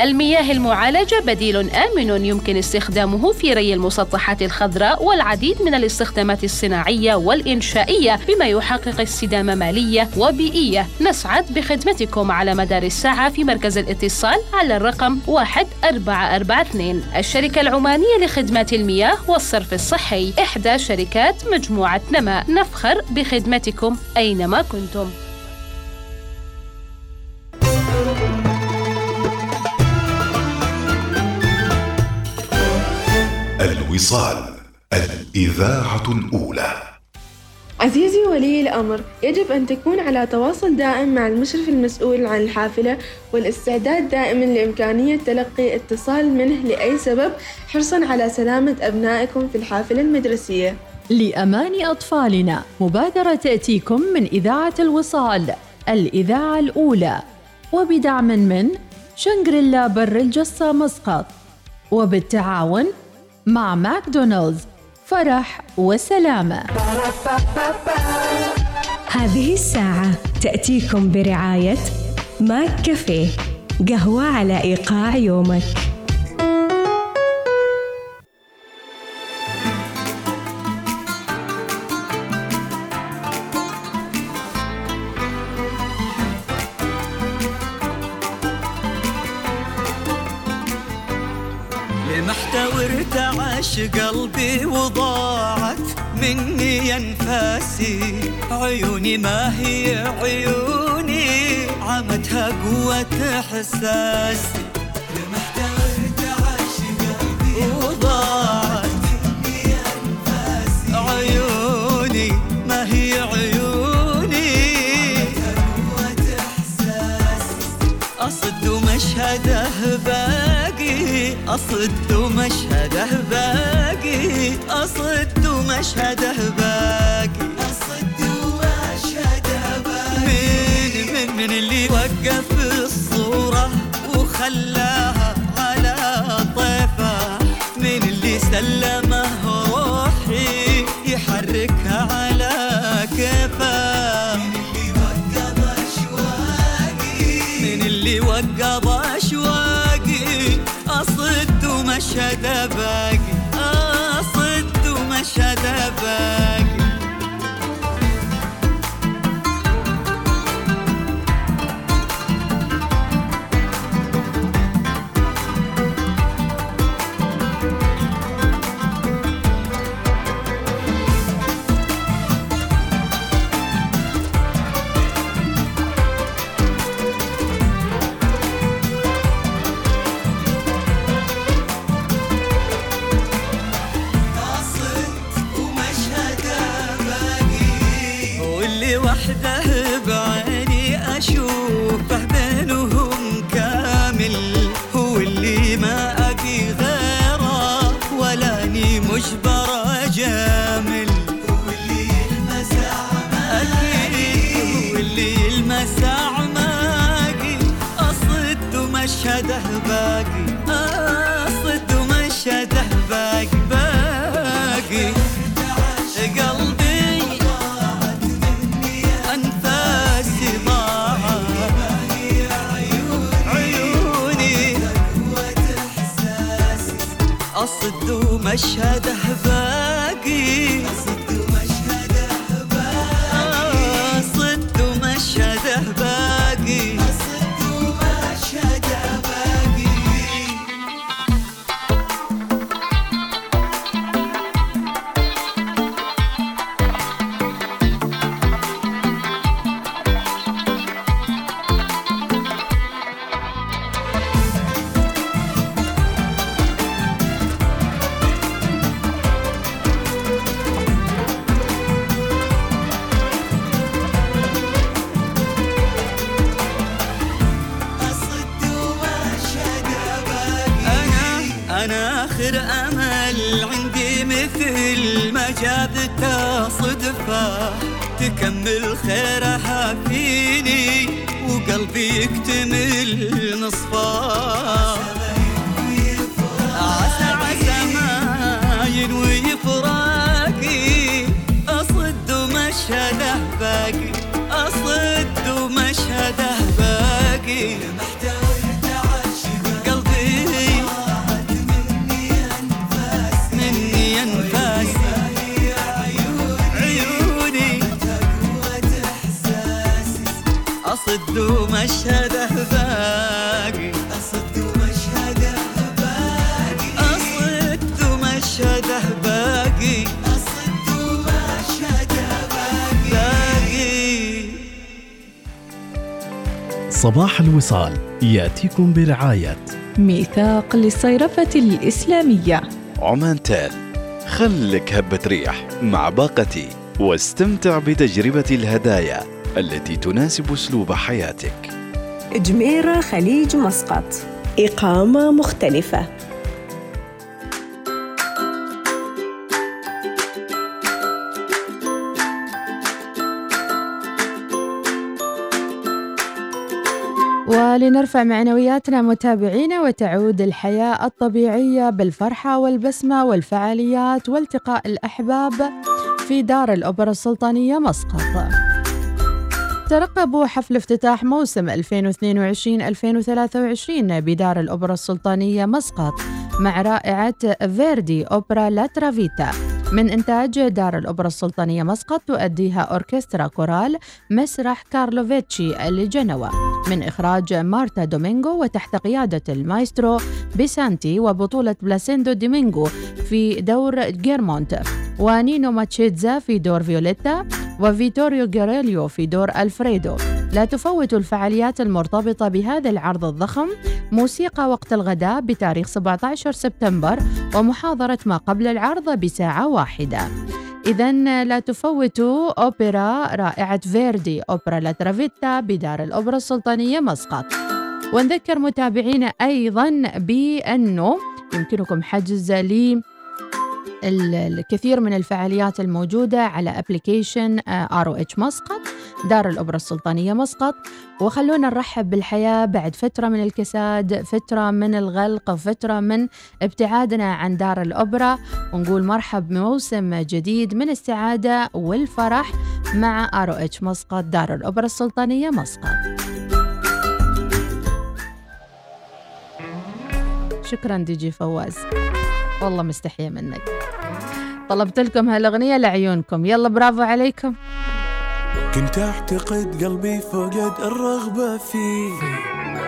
المياه المعالجة بديل آمن يمكن استخدامه في ري المسطحات الخضراء والعديد من الاستخدامات الصناعية والإنشائية بما يحقق استدامة مالية وبيئية. نسعد بخدمتكم على مدار الساعة في مركز الاتصال على الرقم 1442 الشركة العمانية لخدمات المياه والصرف الصحي إحدى شركات مجموعة نما. نفخر بخدمتكم أينما كنتم. الوصال الإذاعة الأولى. عزيزي ولي الأمر يجب أن تكون على تواصل دائم مع المشرف المسؤول عن الحافلة والاستعداد دائما لإمكانية تلقي اتصال منه لأي سبب. حرصا على سلامة أبنائكم في الحافلة المدرسية. لأمان أطفالنا مبادرة تأتيكم من إذاعة الوصال الإذاعة الأولى. وبدعم من؟ شنغريلا بر الجصة مسقط. وبالتعاون مع ماكدونالدز. فرح وسلامة. هذه الساعة تأتيكم برعاية ماك كافيه قهوة على إيقاع يومك. انفاسي عيوني ما هي عيوني. عمتها قوة وارتعش قلبي وضاعت مني انفاسي عيوني ما هي عيوني. قوة احساسي أصد ومشهده باقي أصد ومشهده باقي أصد ومشهده باقي. وقف الصورة وخلاها على طيفة. من اللي سلمه روحي يحركها على كيفه. من اللي وقف أشواقي. من اللي وقف أشواقي. أصد ومشهد باقي. أصد ومشهد باقي. الأمل عندي مثل ما جابته صدفة. تكمل خيرها فيني وقلبي يكتمل نصفة. عسى عسى ما ينوي فراقي أصد ومشهده باقي أصد ومشهده باقي باقي باقي باقي ومشهده باقي صباح الوصال يأتيكم برعاية. ميثاق للصيرفة الإسلامية. عمان تال خلك هبة ريح مع باقتي واستمتع بتجربة الهدايا التي تناسب أسلوب حياتك. جميرة خليج مسقط. إقامة مختلفة. ولنرفع معنوياتنا متابعينا وتعود الحياة الطبيعية بالفرحة والبسمة والفعاليات والتقاء الأحباب في دار الأوبرا السلطانية مسقط. ترقبوا حفل افتتاح موسم 2022-2023 بدار الأوبرا السلطانية مسقط مع رائعة فيردي أوبرا لاترافيتا من إنتاج دار الأوبرا السلطانية مسقط تؤديها أوركسترا كورال مسرح كارلو فيليتشي لجنوة. من إخراج مارتا دومينغو وتحت قيادة المايسترو بيسانتي وبطولة بلاسيدو دومينغو في دور جيرمونت. ونينو ماتشيتزا في دور فيوليتا. وفيتوريو جيريليو في دور ألفريدو. لا تفوتوا الفعاليات المرتبطة بهذا العرض الضخم. موسيقى وقت الغداء بتاريخ 17 سبتمبر ومحاضرة ما قبل العرض بساعة واحدة. إذا لا تفوتوا أوبرا رائعة فيردي أوبرا لاترافيتا بدار الأوبرا السلطانية مسقط. ونذكر متابعينا أيضا بأنه يمكنكم حجز لي الكثير من الفعاليات الموجودة على application ROH مسقط دار الأوبرا السلطانية مسقط. وخلونا نرحب بالحياة بعد فترة من الكساد فترة من الغلق فترة من ابتعادنا عن دار الأوبرا ونقول مرحب بموسم جديد من السعادة والفرح مع ROH مسقط دار الأوبرا السلطانية مسقط. شكرا دي جي فواز. والله مستحية منك. طلبت لكم هالأغنية لعيونكم. يلا برافو عليكم. كنت أعتقد قلبي فقد الرغبة فيه.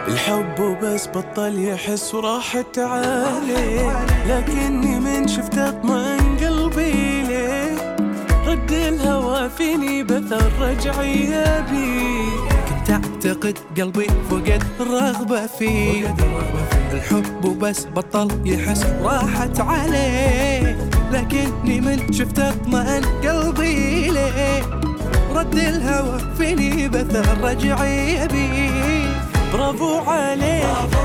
الحب وبس بطل يحس وراحت عليه لكني من شفت أطمئن قلبي ليه؟ رد الهوى فيني بثر رجعي بيه كنت أعتقد قلبي فقد الرغبة فيه. الحب وبس بطل يحس راحت عليه لكني من شفت اطمئن قلبي ليه رد الهوى فيني بثر رجعي بيه برافو عليه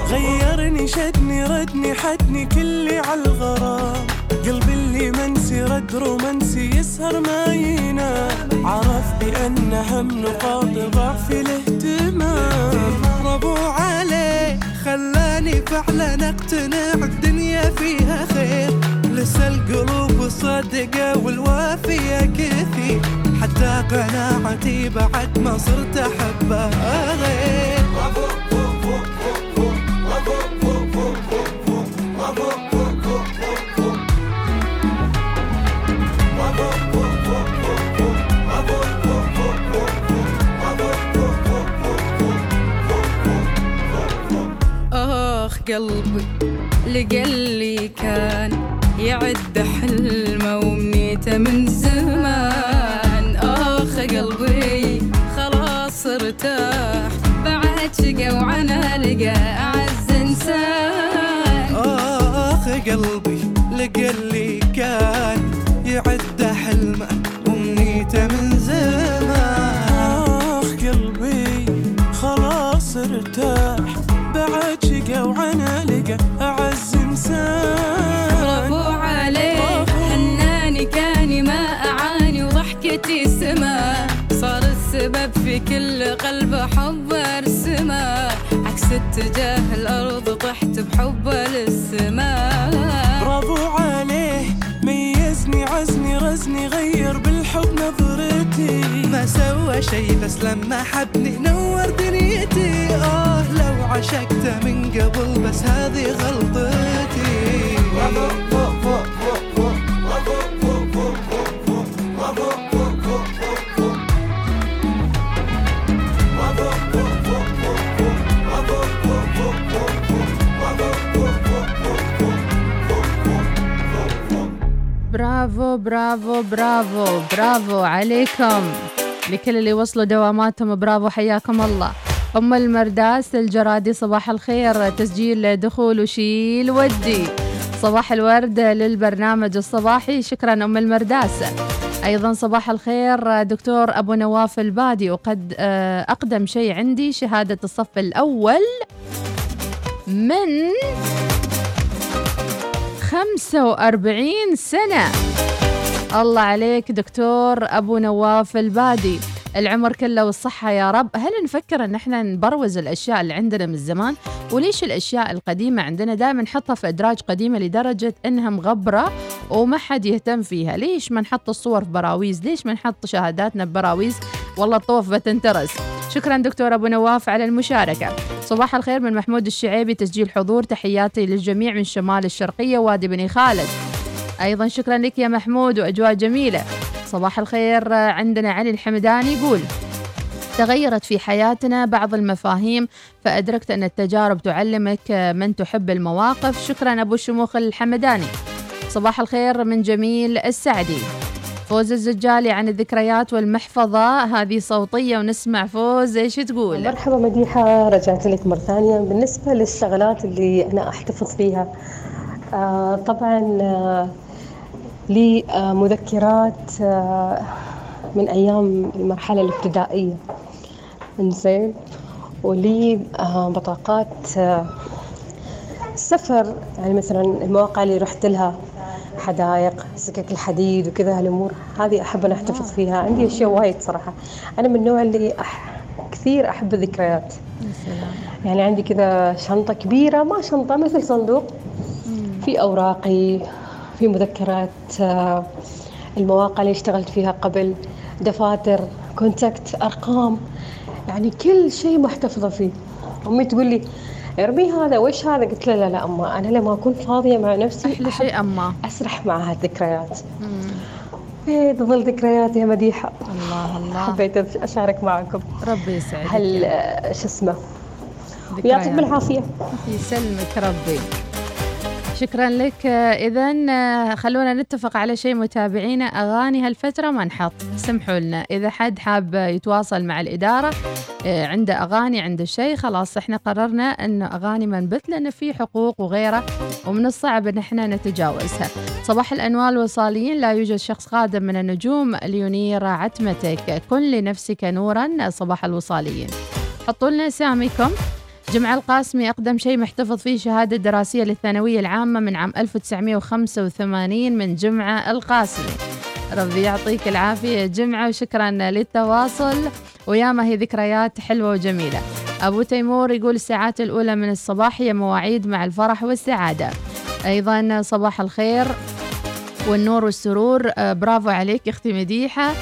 غيرني شدني ردني حدني كلي على الغرام. قلبي اللي منسي رد رومانسي يسهر ما ينام. عرف بأن هم نقاط ضعف الاهتمام برافو عليه خلاني فعلا أقتنع الدنيا فيها خير. لسه القلوب صادقة والوافية كثير. حتى قناعتي بعد ما صرت أحبها غير. قلبي لقلي كان يعد حلمه ومنيته من زمان. آخ قلبي خلاص ارتاح. بعد شقى وعنا لقى أعز إنسان. آخ قلبي لقلي كل قلب حب ارسمه عكس اتجاه الأرض طحت بحبه للسماء. برافو عليه ميزني عزني رزني غير بالحب نظرتي. ما سوى شي بس لما حبني نور دنيتي. آه عشقته من قبل بس هذه غلطتي. برافو. برافو برافو برافو عليكم. لكل اللي وصلوا دواماتهم برافو حياكم الله. أم المرداس الجرادي صباح الخير. تسجيل دخول وشيل ودي. صباح الورد للبرنامج الصباحي. شكرا أم المرداس. أيضا صباح الخير دكتور أبو نواف البادي. وقد آه، أقدم شيء عندي شهادة الصف الأول من 45 سنة. الله عليك دكتور أبو نواف البادي. العمر كله والصحة يا رب. هل نفكر إن إحنا نبروز الأشياء اللي عندنا من زمان وليش الأشياء القديمة عندنا دائما نحطها في أدراج قديمة لدرجة إنها مغبرة وما حد يهتم فيها؟ ليش ما نحط الصور في براويز ليش ما نحط شهاداتنا ببراويز؟ والله الطوف بتنترس شكرا دكتور أبو نواف على المشاركة. صباح الخير من محمود الشعيبي تسجيل حضور. تحياتي للجميع من شمال الشرقية وادي بني خالد. أيضا شكرا لك يا محمود وأجواء جميلة. صباح الخير عندنا علي الحمداني يقول تغيرت في حياتنا بعض المفاهيم فأدركت أن التجارب تعلمك من تحب المواقف. شكرا أبو الشموخ الحمداني. صباح الخير من جميل السعدي. فوز الزجالي عن الذكريات والمحفظة. هذه صوتية ونسمع فوز. إيش تقول؟ مرحبا مديحة رجعت لك مرة ثانية. بالنسبة للشغلات اللي أنا أحتفظ فيها آه طبعا آه لي آه مذكرات من أيام المرحلة الابتدائية. إنزين. ولي آه بطاقات آه السفر. يعني مثلا المواقع اللي رحت لها حدائق سكك الحديد وكذا هالأمور. هذه أحب أن أحتفظ فيها. عندي أشياء وايد صراحة. أنا من النوع اللي أح... كثير أحب الذكريات. يعني عندي كذا شنطة كبيرة ما شنطة مثل صندوق. في أوراقي في مذكرات آه، المواقع اللي اشتغلت فيها قبل دفاتر كونتاكت أرقام يعني كل شيء محتفظة فيه. أمي تقول لي ارمي هذا وش هذا؟ قلت لها لا لا اما أنا لما أكون فاضية مع نفسي أحلى شيء اما. أسرح مع هالذكريات. إيه تظل ذكريات يا مديحة. الله الله. حبيت أشارك معكم. ربي يسعدك. هل آه، شو اسمه؟ ويعطيكم العافية. يسلمك ربي. شكرا لك. اذا خلونا نتفق على شيء متابعينا. أغاني هالفترة ما نحط. سمحوا لنا. إذا حد حاب يتواصل مع الإدارة آه، عنده أغاني عنده شيء خلاص إحنا قررنا انه أغاني ما نبث لأن في حقوق وغيره ومن الصعب إن إحنا نتجاوزها. صباح الأنوار الوصاليين لا يوجد شخص قادم من النجوم. لينير عتمتك. كن لنفسك نورا. صباح الوصاليين. حطوا لنا اساميكم جمع القاسمي أقدم شيء محتفظ فيه شهادة دراسية للثانوية العامة من عام 1985 من جمعة القاسمي. ربي يعطيك العافية جمعة وشكرا للتواصل. وياما هي ذكريات حلوة وجميلة. أبو تيمور يقول الساعات الأولى من الصباح هي مواعيد مع الفرح والسعادة. أيضا صباح الخير والنور والسرور. آه، برافو عليك أختي مديحة.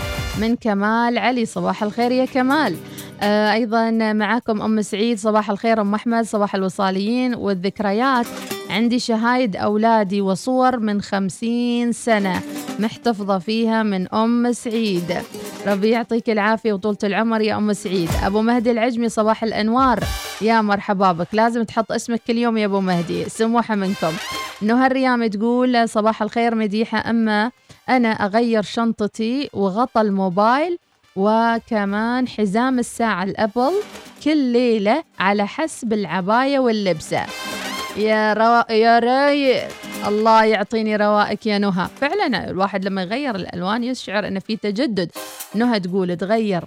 من كمال علي صباح الخير يا كمال. أيضا معكم أم سعيد صباح الخير أم أحمد صباح الوصاليين والذكريات. عندي شهايد أولادي وصور من خمسين سنة محتفظة فيها من أم سعيد. ربي يعطيك العافية وطولة العمر يا أم سعيد. أبو مهدي العجمي صباح الأنوار. يا مرحبا بك. لازم تحط اسمك كل يوم يا أبو مهدي سموحة منكم. نهى الريام تقول صباح الخير مديحة أما أنا أغير شنطتي وغطى الموبايل وكمان حزام الساعة الأبل كل ليلة على حسب العباية واللبسة. يا روا... يا رايق الله يعطيني روائك يا نهى. فعلا الواحد لما يغير الألوان يشعر أنه في تجدد. نهى تقول تغير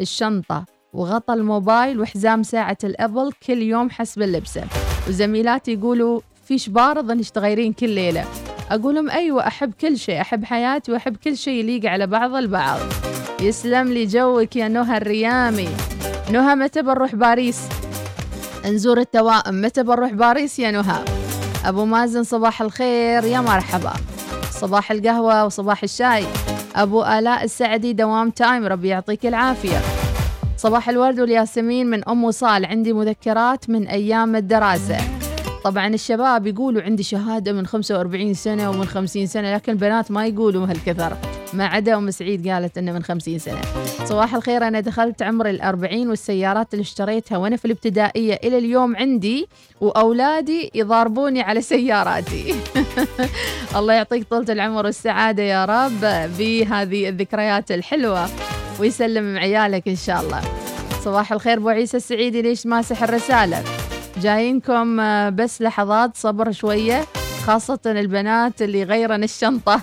الشنطة وغطى الموبايل وحزام ساعة الأبل كل يوم حسب اللبسة. وزميلاتي يقولوا فيش بارض إنك تغيرين كل ليلة. أقول لهم أيوة أحب كل شيء أحب حياتي وأحب كل شيء يليق على بعض البعض. يسلم لي جوك يا نهى الريامي. نهى متى بنروح باريس؟ نزور التوائم متى بنروح باريس يا نهى؟ أبو مازن صباح الخير يا مرحبا. صباح القهوة وصباح الشاي. أبو آلاء السعدي دوام تايم ربي يعطيك العافية. صباح الورد والياسمين من أم وصال عندي مذكرات من أيام الدراسة. طبعا الشباب يقولوا عندي شهادة من 45 سنة ومن 50 سنة لكن البنات ما يقولوا هالكثر. ما عدا أم سعيد قالت إنه من 50 سنة. صباح الخير أنا دخلت عمر الأربعين والسيارات اللي اشتريتها وأنا في الابتدائية إلى اليوم عندي وأولادي يضاربوني على سياراتي. الله يعطيك طولة العمر والسعادة يا رب بهذه الذكريات الحلوة ويسلم عيالك إن شاء الله. صباح الخير أبو عيسى السعيدي ليش ماسح الرسالة؟ جايينكم آه، بس لحظات صبر شوية خاصة البنات اللي غيرن الشنطة.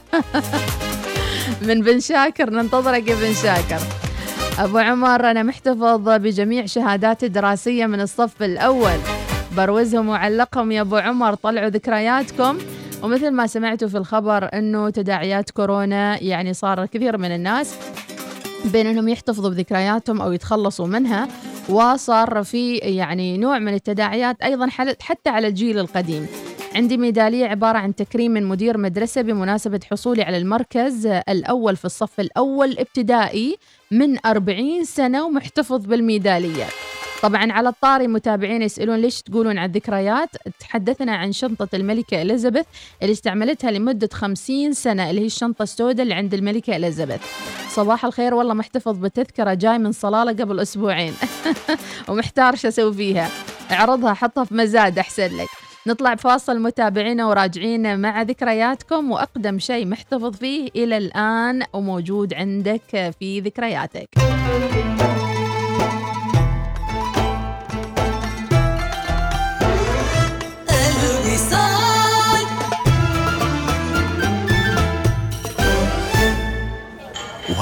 من بن شاكر ننتظرك يا بن شاكر. أبو عمر أنا محتفظ بجميع شهاداتي الدراسية من الصف الأول. بروزهم وعلقهم يا أبو عمر طلعوا ذكرياتكم. ومثل ما سمعتوا في الخبر أنه تداعيات كورونا يعني صار كثير من الناس بين انهم يحتفظوا بذكرياتهم أو يتخلصوا منها. وصار في يعني نوع من التداعيات أيضا حل- حتى على الجيل القديم. عندي ميدالية عبارة عن تكريم من مدير مدرسة بمناسبة حصولي على المركز الأول في الصف الأول ابتدائي من 40 سنة ومحتفظ بالميدالية طبعا على الطاري متابعين يسألون ليش تقولون عن الذكريات؟ تحدثنا عن شنطة الملكة إليزابيث اللي استعملتها لمدة 50 سنة اللي هي الشنطة السوداء اللي عند الملكة إليزابيث. صباح الخير والله محتفظ بتذكرة جاي من صلالة قبل أسبوعين. ومحتار شو أسوي فيها. أعرضها حطها في مزاد أحسن لك. نطلع بفاصل متابعينا وراجعين مع ذكرياتكم وأقدم شيء محتفظ فيه إلى الآن وموجود عندك في ذكرياتك.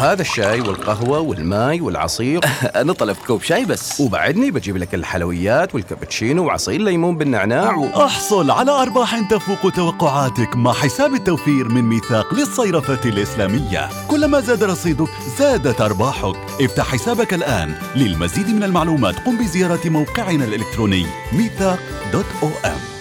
وهذا الشاي والقهوة والماي والعصير. أنا طلبت كوب شاي بس. وبعدني بجيب لك الحلويات والكابتشينو وعصير ليمون بالنعناع و... أحصل على أرباح تفوق توقعاتك مع حساب التوفير من ميثاق للصيرفة الإسلامية. كلما زاد رصيدك زادت أرباحك. افتح حسابك الآن. للمزيد من المعلومات قم بزيارة موقعنا الإلكتروني ميثاق dot om.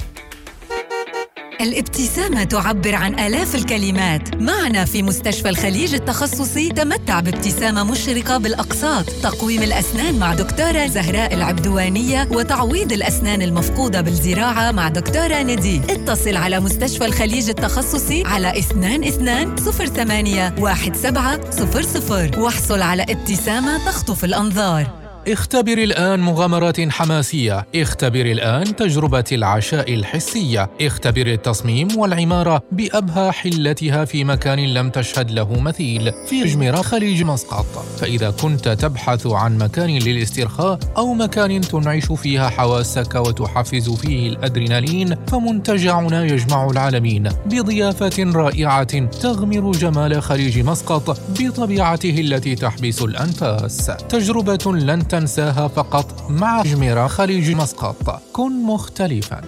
الابتسامة تعبر عن آلاف الكلمات. معنا في مستشفى الخليج التخصصي تمتع بابتسامة مشرقة بالأقساط. تقويم الأسنان مع دكتورة زهراء العبدوانية وتعويض الأسنان المفقودة بالزراعة مع دكتورة ندي اتصل على مستشفى الخليج التخصصي على 22 08 1700 واحصل على ابتسامة تخطف الأنظار. اختبر الآن مغامرات حماسية، اختبر الآن تجربة العشاء الحسية، اختبر التصميم والعمارة بأبهى حلتها في مكان لم تشهد له مثيل. في جميرة خليج مسقط، فإذا كنت تبحث عن مكان للاسترخاء أو مكان تنعش فيها حواسك وتحفز فيه الأدرينالين فمنتجعنا يجمع العالمين بضيافة رائعة تغمر جمال خليج مسقط بطبيعته التي تحبس الأنفاس، تجربة لن تنساها فقط مع جميرة خليج مسقط. كن مختلفا.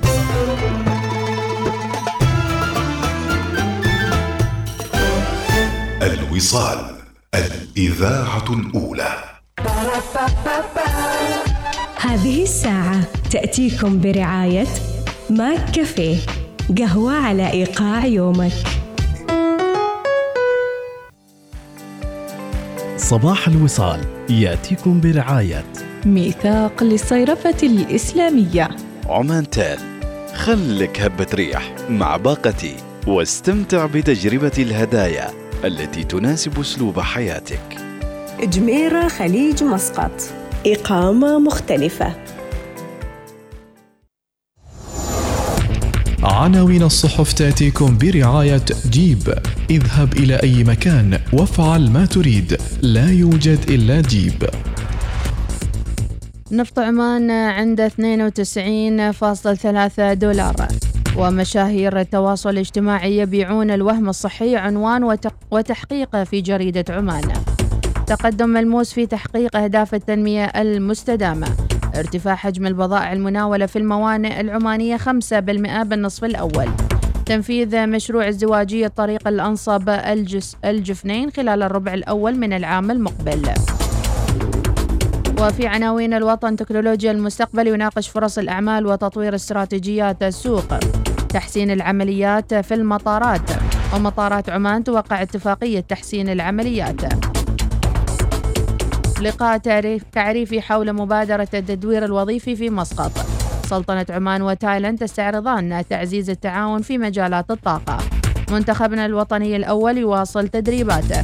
الوصال الإذاعة الأولى. هذه الساعة تأتيكم برعاية ماك كافيه قهوة على إيقاع يومك. صباح الوصال يأتيكم برعاية. ميثاق للصيرفة الإسلامية. عمان تال خلك هبة ريح مع باقتي واستمتع بتجربة الهدايا التي تناسب أسلوب حياتك. جميرة خليج مسقط. إقامة مختلفة. عناوين الصحف تأتيكم برعاية جيب. اذهب إلى أي مكان وافعل ما تريد. لا يوجد إلا جيب. نفط عمان عند 92.3 دولار. ومشاهير التواصل الاجتماعي يبيعون الوهم الصحي عنوان وتحقيقه في جريدة عمان. تقدم ملموس في تحقيق أهداف التنمية المستدامة. ارتفاع حجم البضائع المناولة في الموانئ العمانية 5% بالنصف الأول. تنفيذ مشروع ازدواجية طريق الأنصب الجس الجفنين خلال الربع الأول من العام المقبل. وفي عناوين الوطن تكنولوجيا المستقبل يناقش فرص الأعمال وتطوير استراتيجيات السوق. تحسين العمليات في المطارات. ومطارات عمان توقع اتفاقية تحسين العمليات. لقاء تعريف تعريفي حول مبادرة التدوير الوظيفي في مسقط. سلطنة عمان وتايلاند تستعرضان تعزيز التعاون في مجالات الطاقة. منتخبنا الوطني الأول يواصل تدريباته.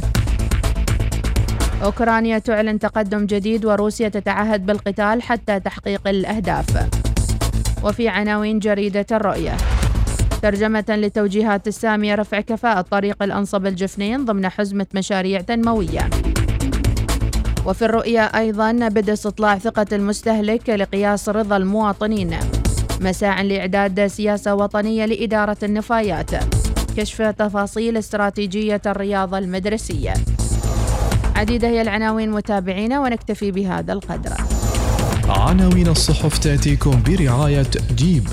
أوكرانيا تعلن تقدم جديد وروسيا تتعهد بالقتال حتى تحقيق الأهداف. وفي عناوين جريدة الرؤية. ترجمة لتوجيهات السامية رفع كفاءة طريق الأنصب الجفنين ضمن حزمة مشاريع تنموية. وفي الرؤية أيضا بدء استطلاع ثقة المستهلك لقياس رضا المواطنين. مساع لإعداد سياسة وطنية لإدارة النفايات. كشف تفاصيل استراتيجية الرياضة المدرسية. عديدة هي العناوين متابعينا ونكتفي بهذا القدر. عناوين الصحف تأتيكم برعاية جيب.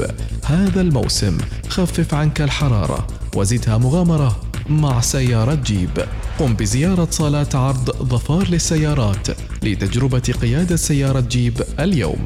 هذا الموسم خفف عنك الحرارة وزدها مغامرة. مع سيارة جيب. قم بزيارة صالات عرض ظفار للسيارات لتجربة قيادة سيارة جيب اليوم.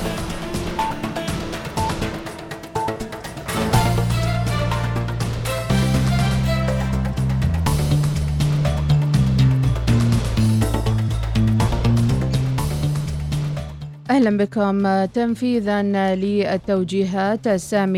أهلا بكم. تنفيذا للتوجيهات السامية.